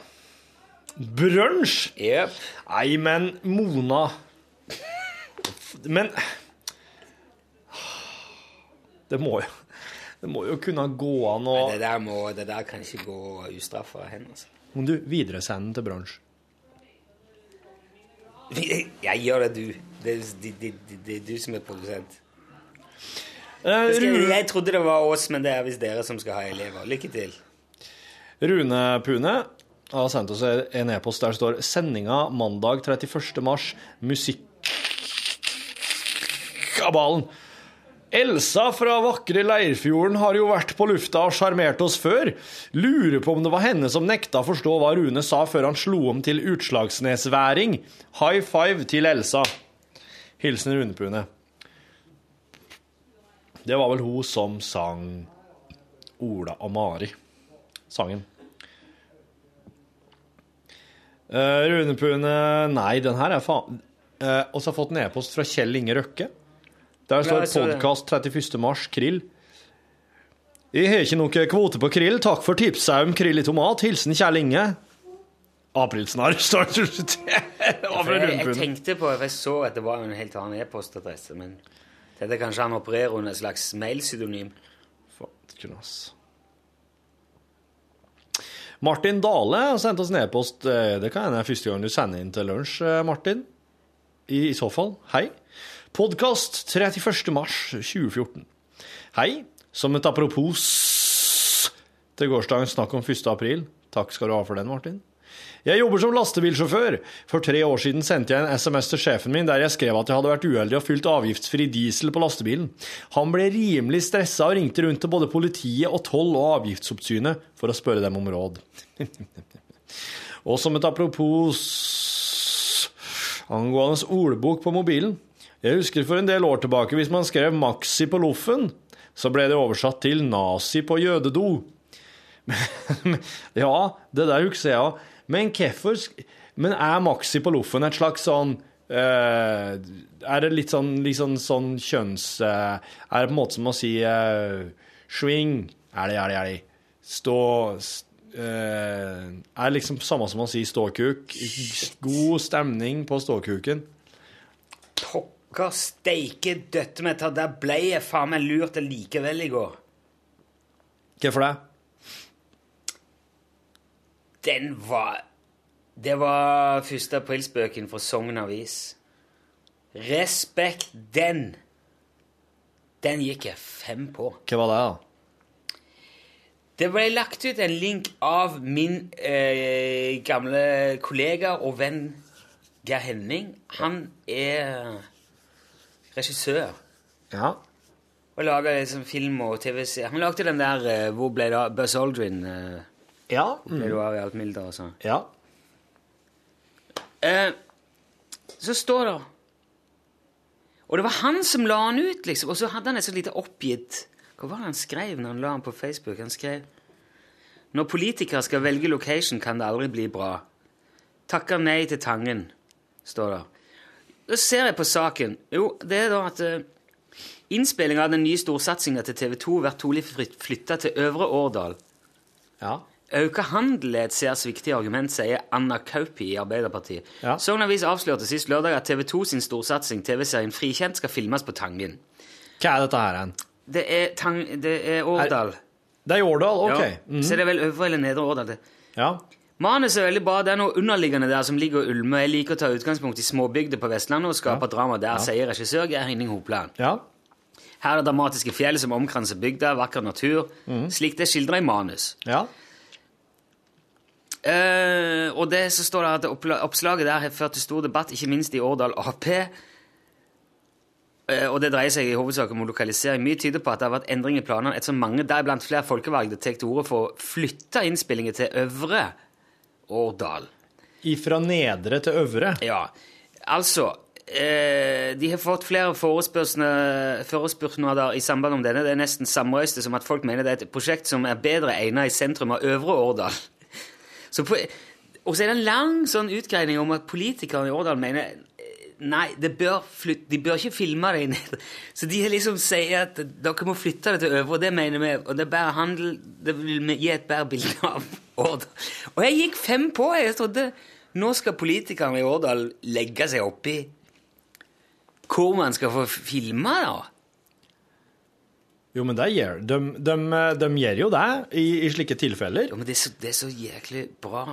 Brunsj? Yep. Nei, men Mona Men Det må jo Det må jo kunne gå an å Det der, må, det der kan ikke gå ustraffa hen. Altså. Men du videresend den til bransje. Jeg gjør det, du. Det, er- det, det, det, er du som er produsent. Eh, skal, jeg trodde det var oss, men det er visst dere som skal ha elever. Lykke til. Rune Pune har sendt oss en e-post der det står 'Sendinga mandag 31. mars. Musikkabalen'. Elsa fra vakre Leirfjorden har jo vært på lufta og sjarmert oss før. Lurer på om det var henne som nekta å forstå hva Rune sa før han slo om til utslagsnesværing. High five til Elsa. Hilsen Rune Pune. Det var vel hun som sang Ola og Mari sangen. Uh, Rune Pune Nei, den her er faen uh, Og så har jeg fått en e-post fra Kjell Inge Røkke. Der står podkast 31. mars, krill. Jeg har ikke noe kvote på krill. Takk for tipset om krill i tomat. Hilsen Kjell Inge. Aprilsnarr, står det. Jeg, tenkte på, jeg så at det var en helt annen e-postadresse, men dette kanskje han opererer under et slags mailpseudonym. Faen, ass. Martin Dale har sendt oss en e-post. Eh, Det kan hende det er første gang du sender inn til lunsj, eh, Martin. I, I så fall, hei. Podkast 31. mars 2014. Hei. Som et apropos til gårsdagens snakk om 1. april. Takk skal du ha for den, Martin. Jeg jobber som lastebilsjåfør. For tre år siden sendte jeg en SMS til sjefen min der jeg skrev at jeg hadde vært uheldig og fylt avgiftsfri diesel på lastebilen. Han ble rimelig stressa og ringte rundt til både politiet og toll- og avgiftsoppsynet for å spørre dem om råd. <laughs> og som et apropos angående ordbok på mobilen. Jeg husker for en del år tilbake hvis man skrev Maxi på loffen, så ble det oversatt til nazi på jødedo. <laughs> ja, det der husker jeg òg. Men hvorfor Men er Maxi på loffen et slags sånn Uh, Er det litt sånn, litt sånn, kjønns... Uh, er det på en måte som å si uh, swing? Er det, er det, er det. Stå Er det liksom samme som å si ståkuk? God stemning på ståkuken. Pokker steike døtte meg til, der ble jeg faen meg lurt likevel i går. Hvorfor det? Den var Det var første aprilspøken fra Sogn Avis. Respekt den! Den gikk jeg fem på. Hva var det, da? Det ble lagt ut en link av min eh, gamle kollega og venn Geir Henning. Han er regissør. Ja. Og laga liksom film og TV-serie. Han lagde den der eh, Hvor ble det av Buzz Aldrin? eh, Ja. Hvor ble du av i alt milder og sånn? Ja. Eh, så står det Og det var han som la han ut, liksom. Og så hadde han et så lite oppgitt Hva var det han skrev når han la han på Facebook? Han skrev Når politikere skal velge location, kan det aldri bli bra. Takker nei til Tangen, står det. Da ser jeg på saken. Jo, det er da at uh, innspillinga av den nye storsatsinga til TV 2 blir trolig flytta til Øvre Årdal. Ja. Auka handel er et særs viktig argument, sier Anna Kaupi i Arbeiderpartiet. Ja. Sogn Avis avslørte sist lørdag at TV 2 sin storsatsing, TV-serien Frikjent, skal filmes på Tangen. Hva er dette her hen? Det er, tang, det er Årdal. Det er i Årdal? OK. Ja. Mhm. Så det er vel Øvre eller Nedre Årdal. det. Ja. Manus er veldig bra. Det er noe underliggende der som ligger og ulmer. Jeg liker å ta utgangspunkt i småbygder på Vestlandet og skape drama der, sier regissør Geir Henning Hopland. Ja. Her er det dramatiske fjell som omkranser bygda, vakker natur. Slik det er skildra i manus. Ja. Uh, og det så står det at oppslaget der har ført til stor debatt, ikke minst i Årdal Ap. Uh, og det dreier seg i hovedsak om lokalisering. Mye tyder på at det har vært endring i planene ettersom mange, deriblant flere folkevalgte, tar til orde for å flytte innspillinger til Øvre Årdal. Ifra nedre til øvre. Ja, altså eh, De har fått flere forespørsler- i samband om denne. Det er nesten samrøyste som at folk mener det er et prosjekt som er bedre egnet i sentrum av Øvre Årdal. Og så er det en lang sånn utgreining om at politikerne i Årdal mener Nei, det bør flyt- de bør ikke filme det inn. <laughs> Så de liksom sier at dere må flytte det til Øvre, og det mener vi. Og det er bare handel Det vil gi et bedre bilde av <laughs> Årdal. Og jeg gikk fem på. Jeg trodde nå skal politikerne i Årdal legge seg oppi hvor man skal få filme, da. Jo, men det gjør de, de, de gjør jo det i, i slike tilfeller. Jo, men det er, så, det er så jæklig bra.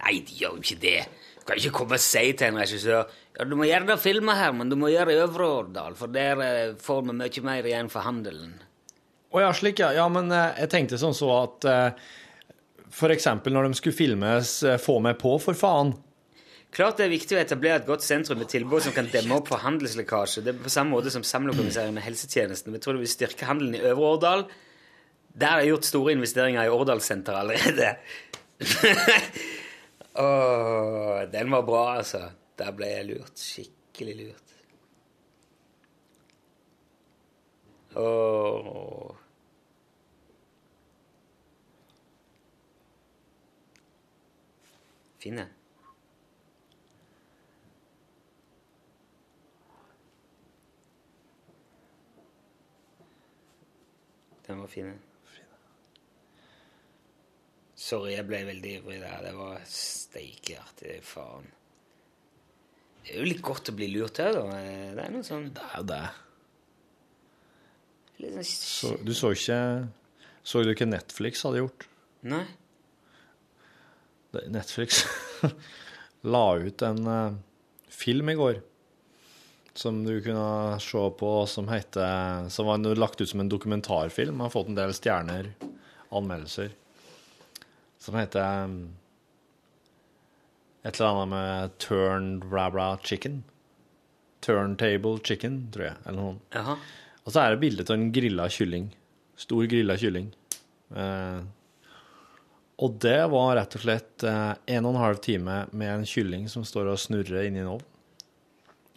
Nei, de gjør jo ikke det. Du kan ikke komme og si til en regissør ja, du må gjerne filme her, men du må gjøre det i Øvre Årdal, for der eh, får vi mye mer igjen for handelen. Å ja, slik, ja. Ja, men eh, jeg tenkte sånn så at eh, eksempel når de skulle filmes eh, Få meg på, for faen. Klart det er viktig å etablere et godt sentrum med tilbud som kan demme opp for handelslekkasje. Det er på samme måte som samlokalisering med helsetjenesten. Vi tror det vil styrke handelen i Øvre Årdal. Der er det gjort store investeringer i Årdalssenteret allerede. <laughs> Åh, den var bra, altså. Der ble jeg lurt. Skikkelig lurt. Åh. Finne. den. Var fin. Sorry, jeg ble veldig ivrig der. Det var steikeartig. Faen. Det er jo litt godt å bli lurt òg, da. Det er noe sånn Det er jo det. sånn Så, du så ikke Så du ikke Netflix hadde gjort? Nei? Netflix <laughs> la ut en uh, film i går som du kunne se på, som heter Som var lagt ut som en dokumentarfilm. Har fått en del stjerner, anmeldelser. Som heter um, et eller annet med turned bla chicken. Turntable chicken, tror jeg. Eller noe. Jaha. Og så er det bilde av en grilla kylling. Stor grilla kylling. Eh, og det var rett og slett eh, en og en halv time med en kylling som står og snurrer inni en ovn.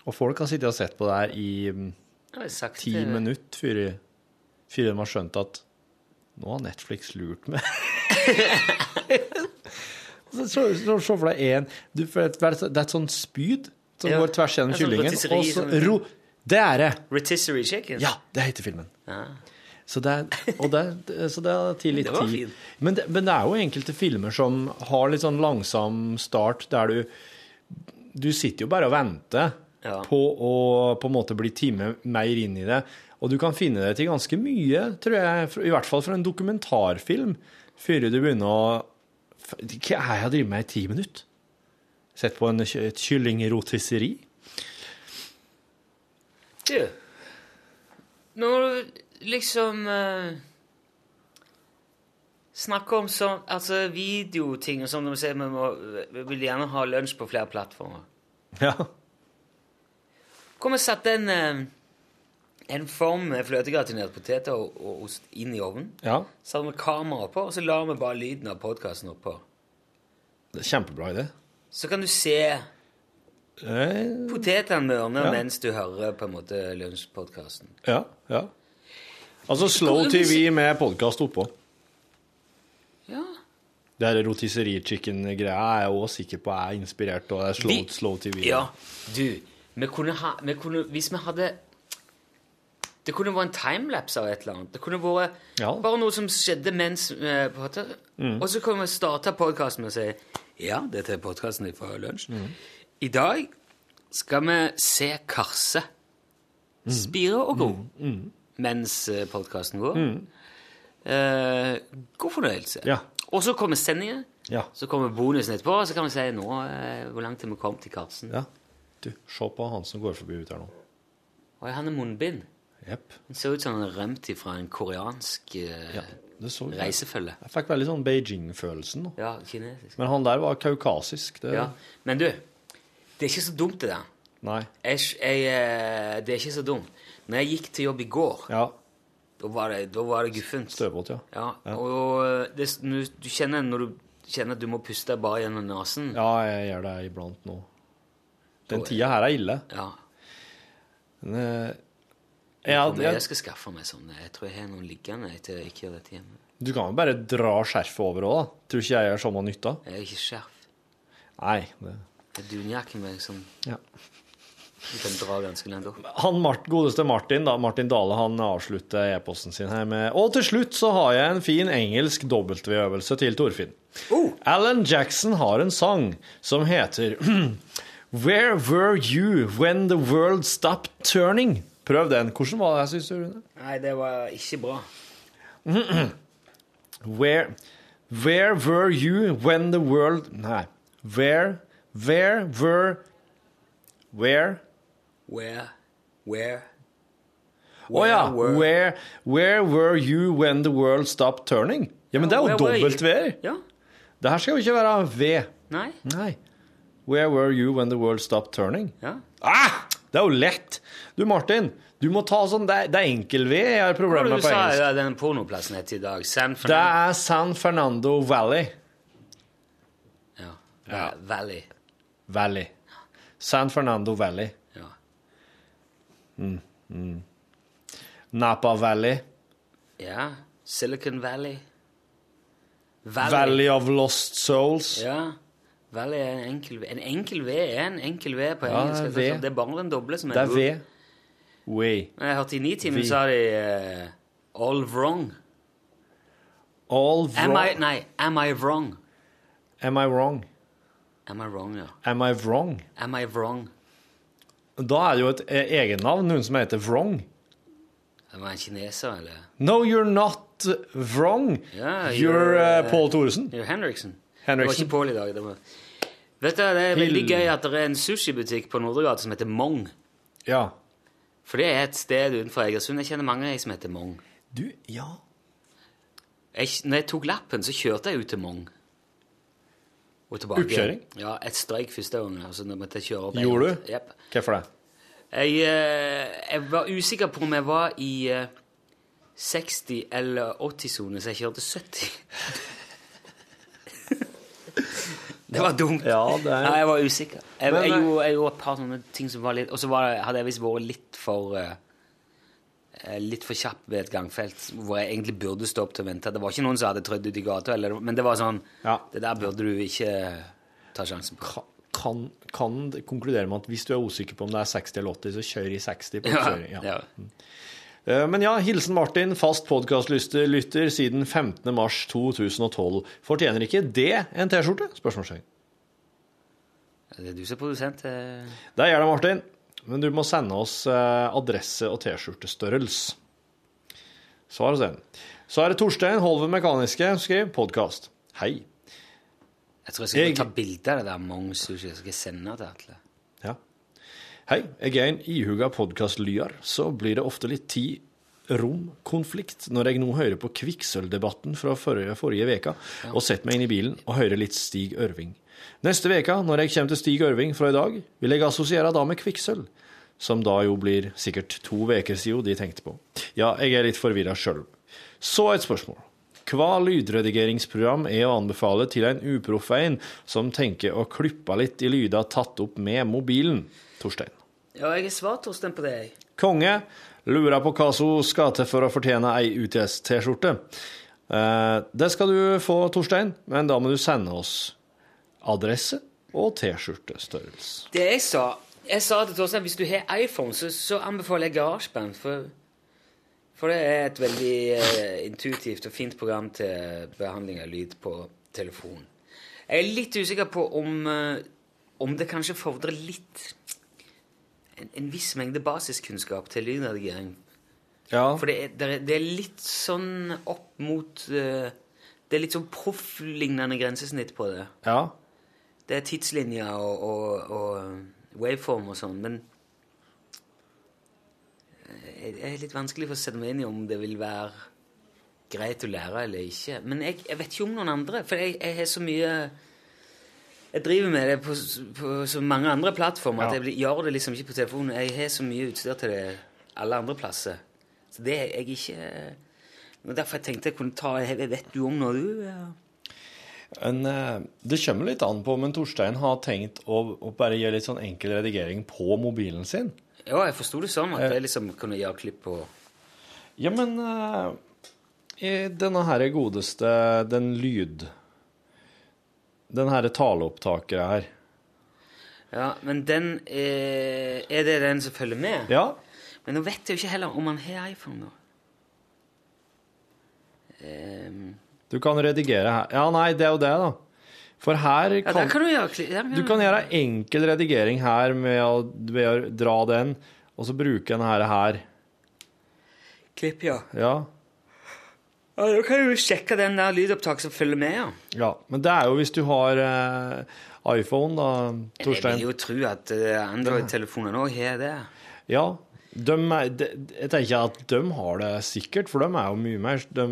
Og folk har sittet og sett på det her i mm, sagt ti det. minutter før, før de har skjønt at nå har Netflix lurt meg. <laughs> <laughs> så, så, så, så for deg én det, er, et sånt spyd som Ja. går tvers gjennom sånn kyllingen. Og så ro... Det er det! Rotisserie chicken? Ja, det heter filmen. Ja. Så det, er- og det, så det er til litt tid. Men det, men det er jo enkelte filmer som har litt sånn langsom start, der du Du sitter jo bare og venter Ja. på å på en måte bli time mer inn i det. Og du kan finne det til ganske mye, tror jeg, i hvert fall for en dokumentarfilm, før du begynner å Hva er jeg drevet med i ti minutter? Sett på en, et kyllingrotisseri? Du, når du liksom uh, snakker om sånn Altså videoting og sånn, når vi sier vi, må, vi vil gjerne ha lunsj på flere plattformer Ja. Kom og sett en, eh, en form med fløtegratinert poteter og, og ost inn i ovnen. ja. Så hadde vi kamera på, og så la vi bare lyden av podkasten oppå. Det er Kjempebra idé. Så kan du se Eh, potetene mørne Ja. mens du hører på en måte lunsjpodkasten. Ja, ja. Altså Slow TV med podkast oppå. Ja. Det her rotisserie chicken-greia er jeg òg sikker på er inspirert av slow, slow TV. Ja, du, vi kunne ha vi kunne, Hvis vi hadde Det kunne vært en timelapse av et eller annet. Det kunne vært Ja. bare noe som skjedde mens eh. Mm. Og så kan vi starte podkasten med å si Ja, dette er podkasten fra lunsj. Mm. I dag skal vi se Karse Mm. spire og gro mens podkasten går. Eh, god fornøyelse. Ja. Og så kommer sendingen. Ja. Så kommer bonusen etterpå, og så kan vi si nå eh, hvor langt har vi kommet til Karsten. ja. Du, se på han som går forbi ut her nå. Og han har munnbind. Jepp. Det ser ut som han har rømt fra en koreansk eh, Ja, reisefølge. Jeg fikk veldig sånn Beijing-følelsen. Ja, kinesisk. Men han der var kaukasisk. Det, Ja. Men du, det er ikke så dumt, det der. Nei. Jeg, jeg, eh, det er ikke så dumt. Når jeg gikk til jobb i går, Ja. da var det, da var det guffent. Støvbåt, ja. Ja, Ja. og det, du, du kjenner når du kjenner at du må puste bare gjennom nesen. Ja, jeg gjør det iblant nå. Den tida her er ille. Ja. Men, eh, det, jeg, skal skaffe meg sånn. Jeg tror jeg har noen liggende etter jeg ikke gjør dette hjemme. du kan jo bare dra skjerfet over òg, da. Tror ikke jeg gjør samme nytta. Jeg har ikke skjerf. Nei. Det, Det er dunjakke med sånn ja. Du kan dra ganske langt opp. Han Mart, godeste Martin, da, Martin Dale, han avslutter e-posten sin her med Og til slutt så har jeg en fin engelsk W-øvelse til Torfinn. Alan Jackson har en sang som heter <clears throat> Where were you when the world stopped turning? Prøv den. Hvordan var det, syns du? Rune? Nei, det var ikke bra. <clears throat> Where, where were you when the world Nei. Where, where were Where Where Where Å ja. were- Where, where were you when the world stopped turning? Ja, men det er jo you? dobbelt-V-er. Ja. Det her skal jo ikke være V. Nei. Nei. Where were you when the world stopped turning? Ja. Ah! Det er jo lett! Du, Martin, du må ta sånn Det det er enkel-V jeg har Hva problemer med på sa engelsk. ja, den pornoplassen het i dag? San Det er San Fernando Valley. Ja. Ja. Valley. Valley. San Fernando Valley. Ja. Mm. Mm. Napa Valley. ja. Silicon Valley. Valley of Lost Souls. Ja. Er en enkel V. En enkel V er en enkel V på Ja, engelsk. V. Det er bare den doble som er Det er V. Way. Jeg hørte i Nitimen sa de uh, all wrong. All Am. I, nei, am I wrong? Am I wrong? Am I wrong, ja. Am I wrong? Am I wrong? Da er det jo et eh, egennavn, noen som heter Wrong. Det man kineser, eller? No, you're not wrong. Yeah, you're uh, eh, Paul Thoresen. You're Henriksen. Henriksen. Det var ikke Paul i dag. Det var... Vet du, det er veldig gøy at det er en sushibutikk på Nordregata som heter Mong. Ja. For det er et sted utenfor Egersund. Jeg kjenner mange jeg som heter Mong. Du, ja. Jeg, når jeg tok lappen, så kjørte jeg ut til Mong. Og tilbake. Oppkjøring? Ja, et streik første gangen. Altså, nå måtte jeg kjøre opp. Gjorde du? Yep. Hvorfor det? Jeg, eh, jeg var usikker på om jeg var i eh, 60- eller 80-sone, så jeg kjørte 70. det var dumt. Ja, det er- Nei, jeg var usikker. Jeg, Men, jeg, jeg, gjorde, jeg gjorde et par sånne ting som var litt Og så var hadde jeg visst vært litt for eh, eh, Litt for kjapp ved et gangfelt hvor jeg egentlig burde stå opp til å vente. Det var ikke noen som hadde trødd ut i gata, eller, men det var sånn Det der burde du ikke ta sjansen på. Kan, kan konkludere med at hvis du er usikker på om det er 60 eller 80, så kjør i 60 på Ja, oppkjøring. Ja. ja. Eh, Men ja, hilsen Martin, fast podkastlytter lytter siden 15. mars 2012. Fortjener ikke det en T-skjorte? Spørsmålstegn. Det er du som er produsent. eh. Det gjør det, Martin. Men du må sende oss eh, adresse og T-skjortestørrelse. Svar oss den. Så er det Torstein Holven Mekaniske som skriver podkast. Hei. Jeg tror jeg skal Jeg- ta bilde av det der Mong Sushi og skal det sende til Atle. Hei, jeg er en ihuga podkastlyar, så blir det ofte litt tid rom konflikt når jeg nå hører på kvikksølvdebatten fra forrige, forrige veka, og setter meg inn i bilen og hører litt Stig Ørving. Neste veka, når jeg kommer til Stig Ørving fra i dag, vil jeg assosiere da med kvikksølv, som da jo blir sikkert to veker siden de tenkte på. Ja, jeg er litt forvirra sjøl. Så et spørsmål. Hva lydredigeringsprogram er å anbefale til en uproff en som tenker å klippe litt i lyder tatt opp med mobilen? Torstein. Ja, jeg har svart Torstein på det. jeg. Konge lurer på hva som skal til for å fortjene ei UTS-T-skjorte. Eh, det skal du få, Torstein, men da må du sende oss adresse og T-skjortestørrelse. Det jeg sa Jeg sa til Torstein hvis du har iPhone, så, så anbefaler jeg GarageBand. For, for det er et veldig eh, intuitivt og fint program til behandling av lyd på telefon. Jeg er litt usikker på om, eh, om det kanskje fordrer litt en, en viss mengde basiskunnskap til lydredigering. Ja. For det er, det, er, det er litt sånn opp mot eh, Det er litt sånn profflignende grensesnitt på det. Ja. Det er tidslinjer og, og, og waveform og sånn, men eh, det er litt vanskelig for å sette meg inn i om det vil være greit å lære eller ikke. Men jeg, jeg vet ikke om noen andre, for jeg, jeg har så mye Jeg driver med det på, på så mange andre plattformer at jeg blir- gjør det liksom ikke på telefonen. Jeg har så mye utstyr til det alle andre plasser. Så det er jeg ikke Det derfor jeg tenkte jeg kunne ta Vet du om noe, du? Ja. En, eh, det kommer litt an på men Torstein har tenkt å, å bare gjøre litt sånn enkel redigering på mobilen sin. Ja, jeg forsto det sånn at jeg liksom kunne gjøre klipp på Ja, men eh, i denne her godeste, den lyd... Den herre taleopptakeren her. Ja, men den er, er det den som følger med? Ja. Men nå vet jeg jo ikke heller om han har iPhone, da. Um. Du kan redigere her. Ja, nei, det er jo det, da. For her ja, der kan, kan du gjøre kli- der du kan gjøre enkel redigering her med å, ved å dra den, og så bruke den her. her. klipp, ja. Ja. Ja, Da kan du sjekke den der lydopptaket som følger med, ja. ja. Men det er jo hvis du har uh, iPhone, da, Torstein. Jeg vil jo tro at uh, Android-telefoner òg har det. Ja. De de, jeg tenker at de har det sikkert, for de er jo mye mer De,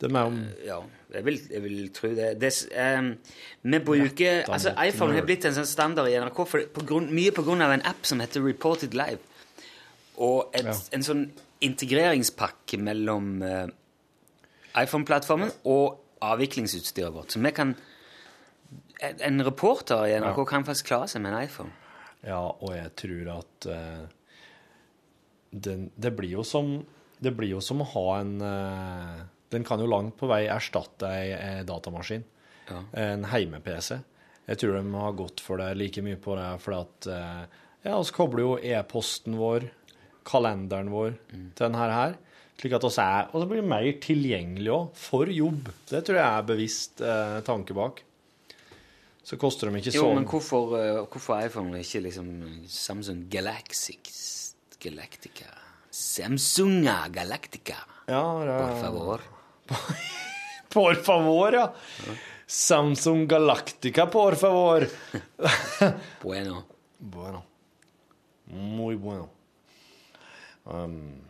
de er jo Ja, jeg vil, jeg vil tro det. det ehm, vi bruker Altså, iPhone har blitt en sånn standard i NRK for, på grunn, mye av en app som heter Reported Live. Og et, Ja. en sånn integreringspakke mellom eh, iPhone-plattformen og avviklingsutstyret vårt. Så vi kan En reporter i NRK kan faktisk klare seg med en iPhone. Ja, og jeg tror at uh, den, det blir jo som Det blir jo som å ha en uh, Den kan jo langt på vei erstatte ei, ei datamaskin. Ja. En heime-PC. Jeg tror de har gått for det like mye på det fordi at uh, Ja, vi kobler jo e-posten vår, kalenderen vår, Mm. til denne her. Slik at oss er Og så blir det mer tilgjengelig òg, for jobb. Det tror jeg er bevisst eh, tanke bak. Så koster de ikke Jo, så men hvorfor, eh, hvorfor iPhone og ikke liksom Samsung Galaxy Galactica? Samsunga Galactica. Ja, det Por favor. <laughs> Por favor, ja. Samsung Galactica, por favor. <laughs> Bueno. Bueno. Muy bueno. Um,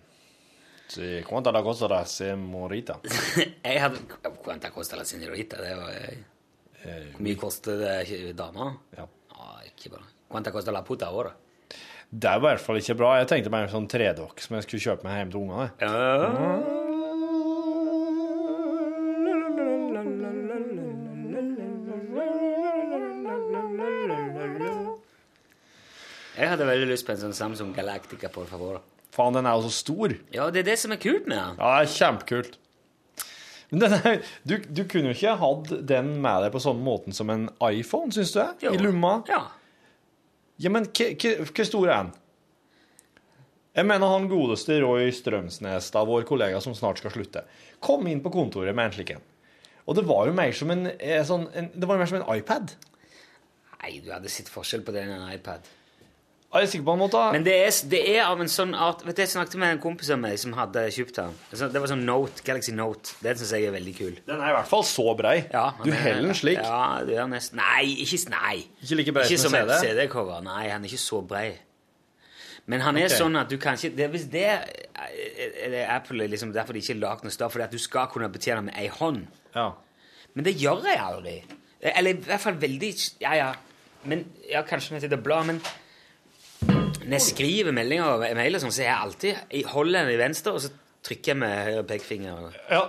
sí, ¿Cuánta la cosa la semorita? Jeg <laughs> hadde Cuánta costa la señorita? Det var jeg. Hvor mye koster det dama? Ja. Å, ikke bra. Cuánta costa la puta ahora? Det er i hvert fall ikke bra. Jeg tenkte meg en sånn tredokk som jeg skulle kjøpe meg hjem til ungene. Jeg hadde veldig lyst på en sånn Samsung Galactica, por favor. Faen, den er jo så stor. Ja, det er det som er kult med den. Ja, det er kjempekult. Men den er, du, du kunne jo ikke hatt den med deg på sånn måten som en iPhone, syns du? Jo. I lomma? Ja. Ja, men hvor stor er den? Jeg mener han godeste Roy Strømsnes, da, vår kollega som snart skal slutte, kom inn på kontoret med en slik en. Og det var jo mer som en, eh, sånn, en, det var mer som en iPad. Nei, du hadde sett forskjell på den og en iPad. Er sikker på han måtte ha Men det er, det er av en sånn art Vet du, Jeg snakket med en kompis av meg som hadde kjøpt den. Det var sånn Note, Galaxy Note. Den syns jeg er veldig kul. Den er i hvert fall så brei. Ja, du er- heller den slik. Ja, du gjør nesten Nei, ikke Nei. Ikke like brei Ikke som CD. CD-cover. Nei, han er ikke så brei. Men han er okay. sånn at du kan ikke det, Hvis det er, er Apple er liksom derfor de ikke har lagd noe større, fordi at du skal kunne betjene med ei hånd. Ja. Men det gjør jeg aldri. Eller i hvert fall veldig Ja, ja. Men, ja, Kanskje når jeg sitter og blar, men når jeg skriver meldinger og mailer, sånn, så jeg alltid jeg holder den i venstre, og så trykker jeg med høyre pekefinger. Ja.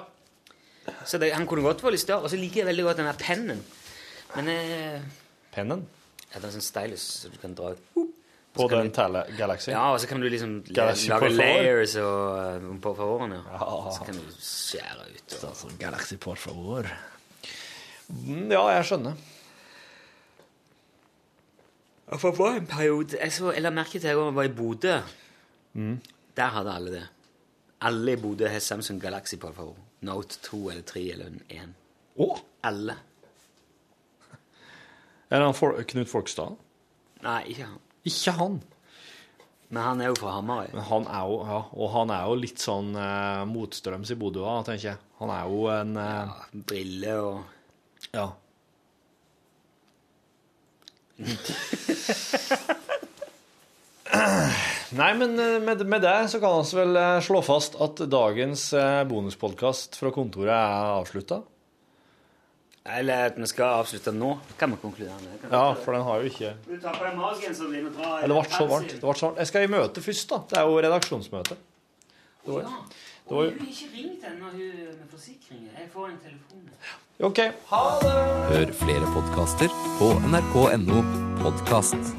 Så det, han kunne godt vært litt større. Og så liker jeg veldig godt den der pennen. Men eh, Pennen? ja, det er sånn stylus så du kan dra ut. På den Tele Galaxy? Ja, og så kan du liksom Galaxy lage layers og, uh, på favorene. ja. Ja. Så kan du skjære ut. Og, Sånn Galaxy, por favor. Mm, Ja, jeg skjønner. Og det var en periode Jeg, så, jeg la merke til at jeg var i Bodø. Mm. Der hadde alle det. Alle i Bodø har Samsung Galaxy på favor. Note 2 eller 3 eller 1. Oh. Alle. Er han For Knut Folkstad? Nei, ikke han. Ikke han. Men han er jo fra Hamarøy. Men han er jo, ja, og han er jo litt sånn eh, motstrøms i Bodø, tenker jeg. Han er jo en eh, Briller og Ja. Nei, men eh, med, med det så kan vi vel eh, slå fast at dagens eh, bonuspodkast fra kontoret er avslutta. Eller at vi skal avslutte nå, kan vi konkludere med. Kan Ja, for den har jo ikke Du tar på deg magenseren din og tar Eller det ble så varmt. Det ble så varmt. Jeg skal i møte først, da. Det er jo redaksjonsmøte. Det var, Ja. det var Hun har ikke ringt ennå, hun med forsikringer. Jeg får en telefon. OK. Ha det! Hør flere podkaster på nrk.no podkast.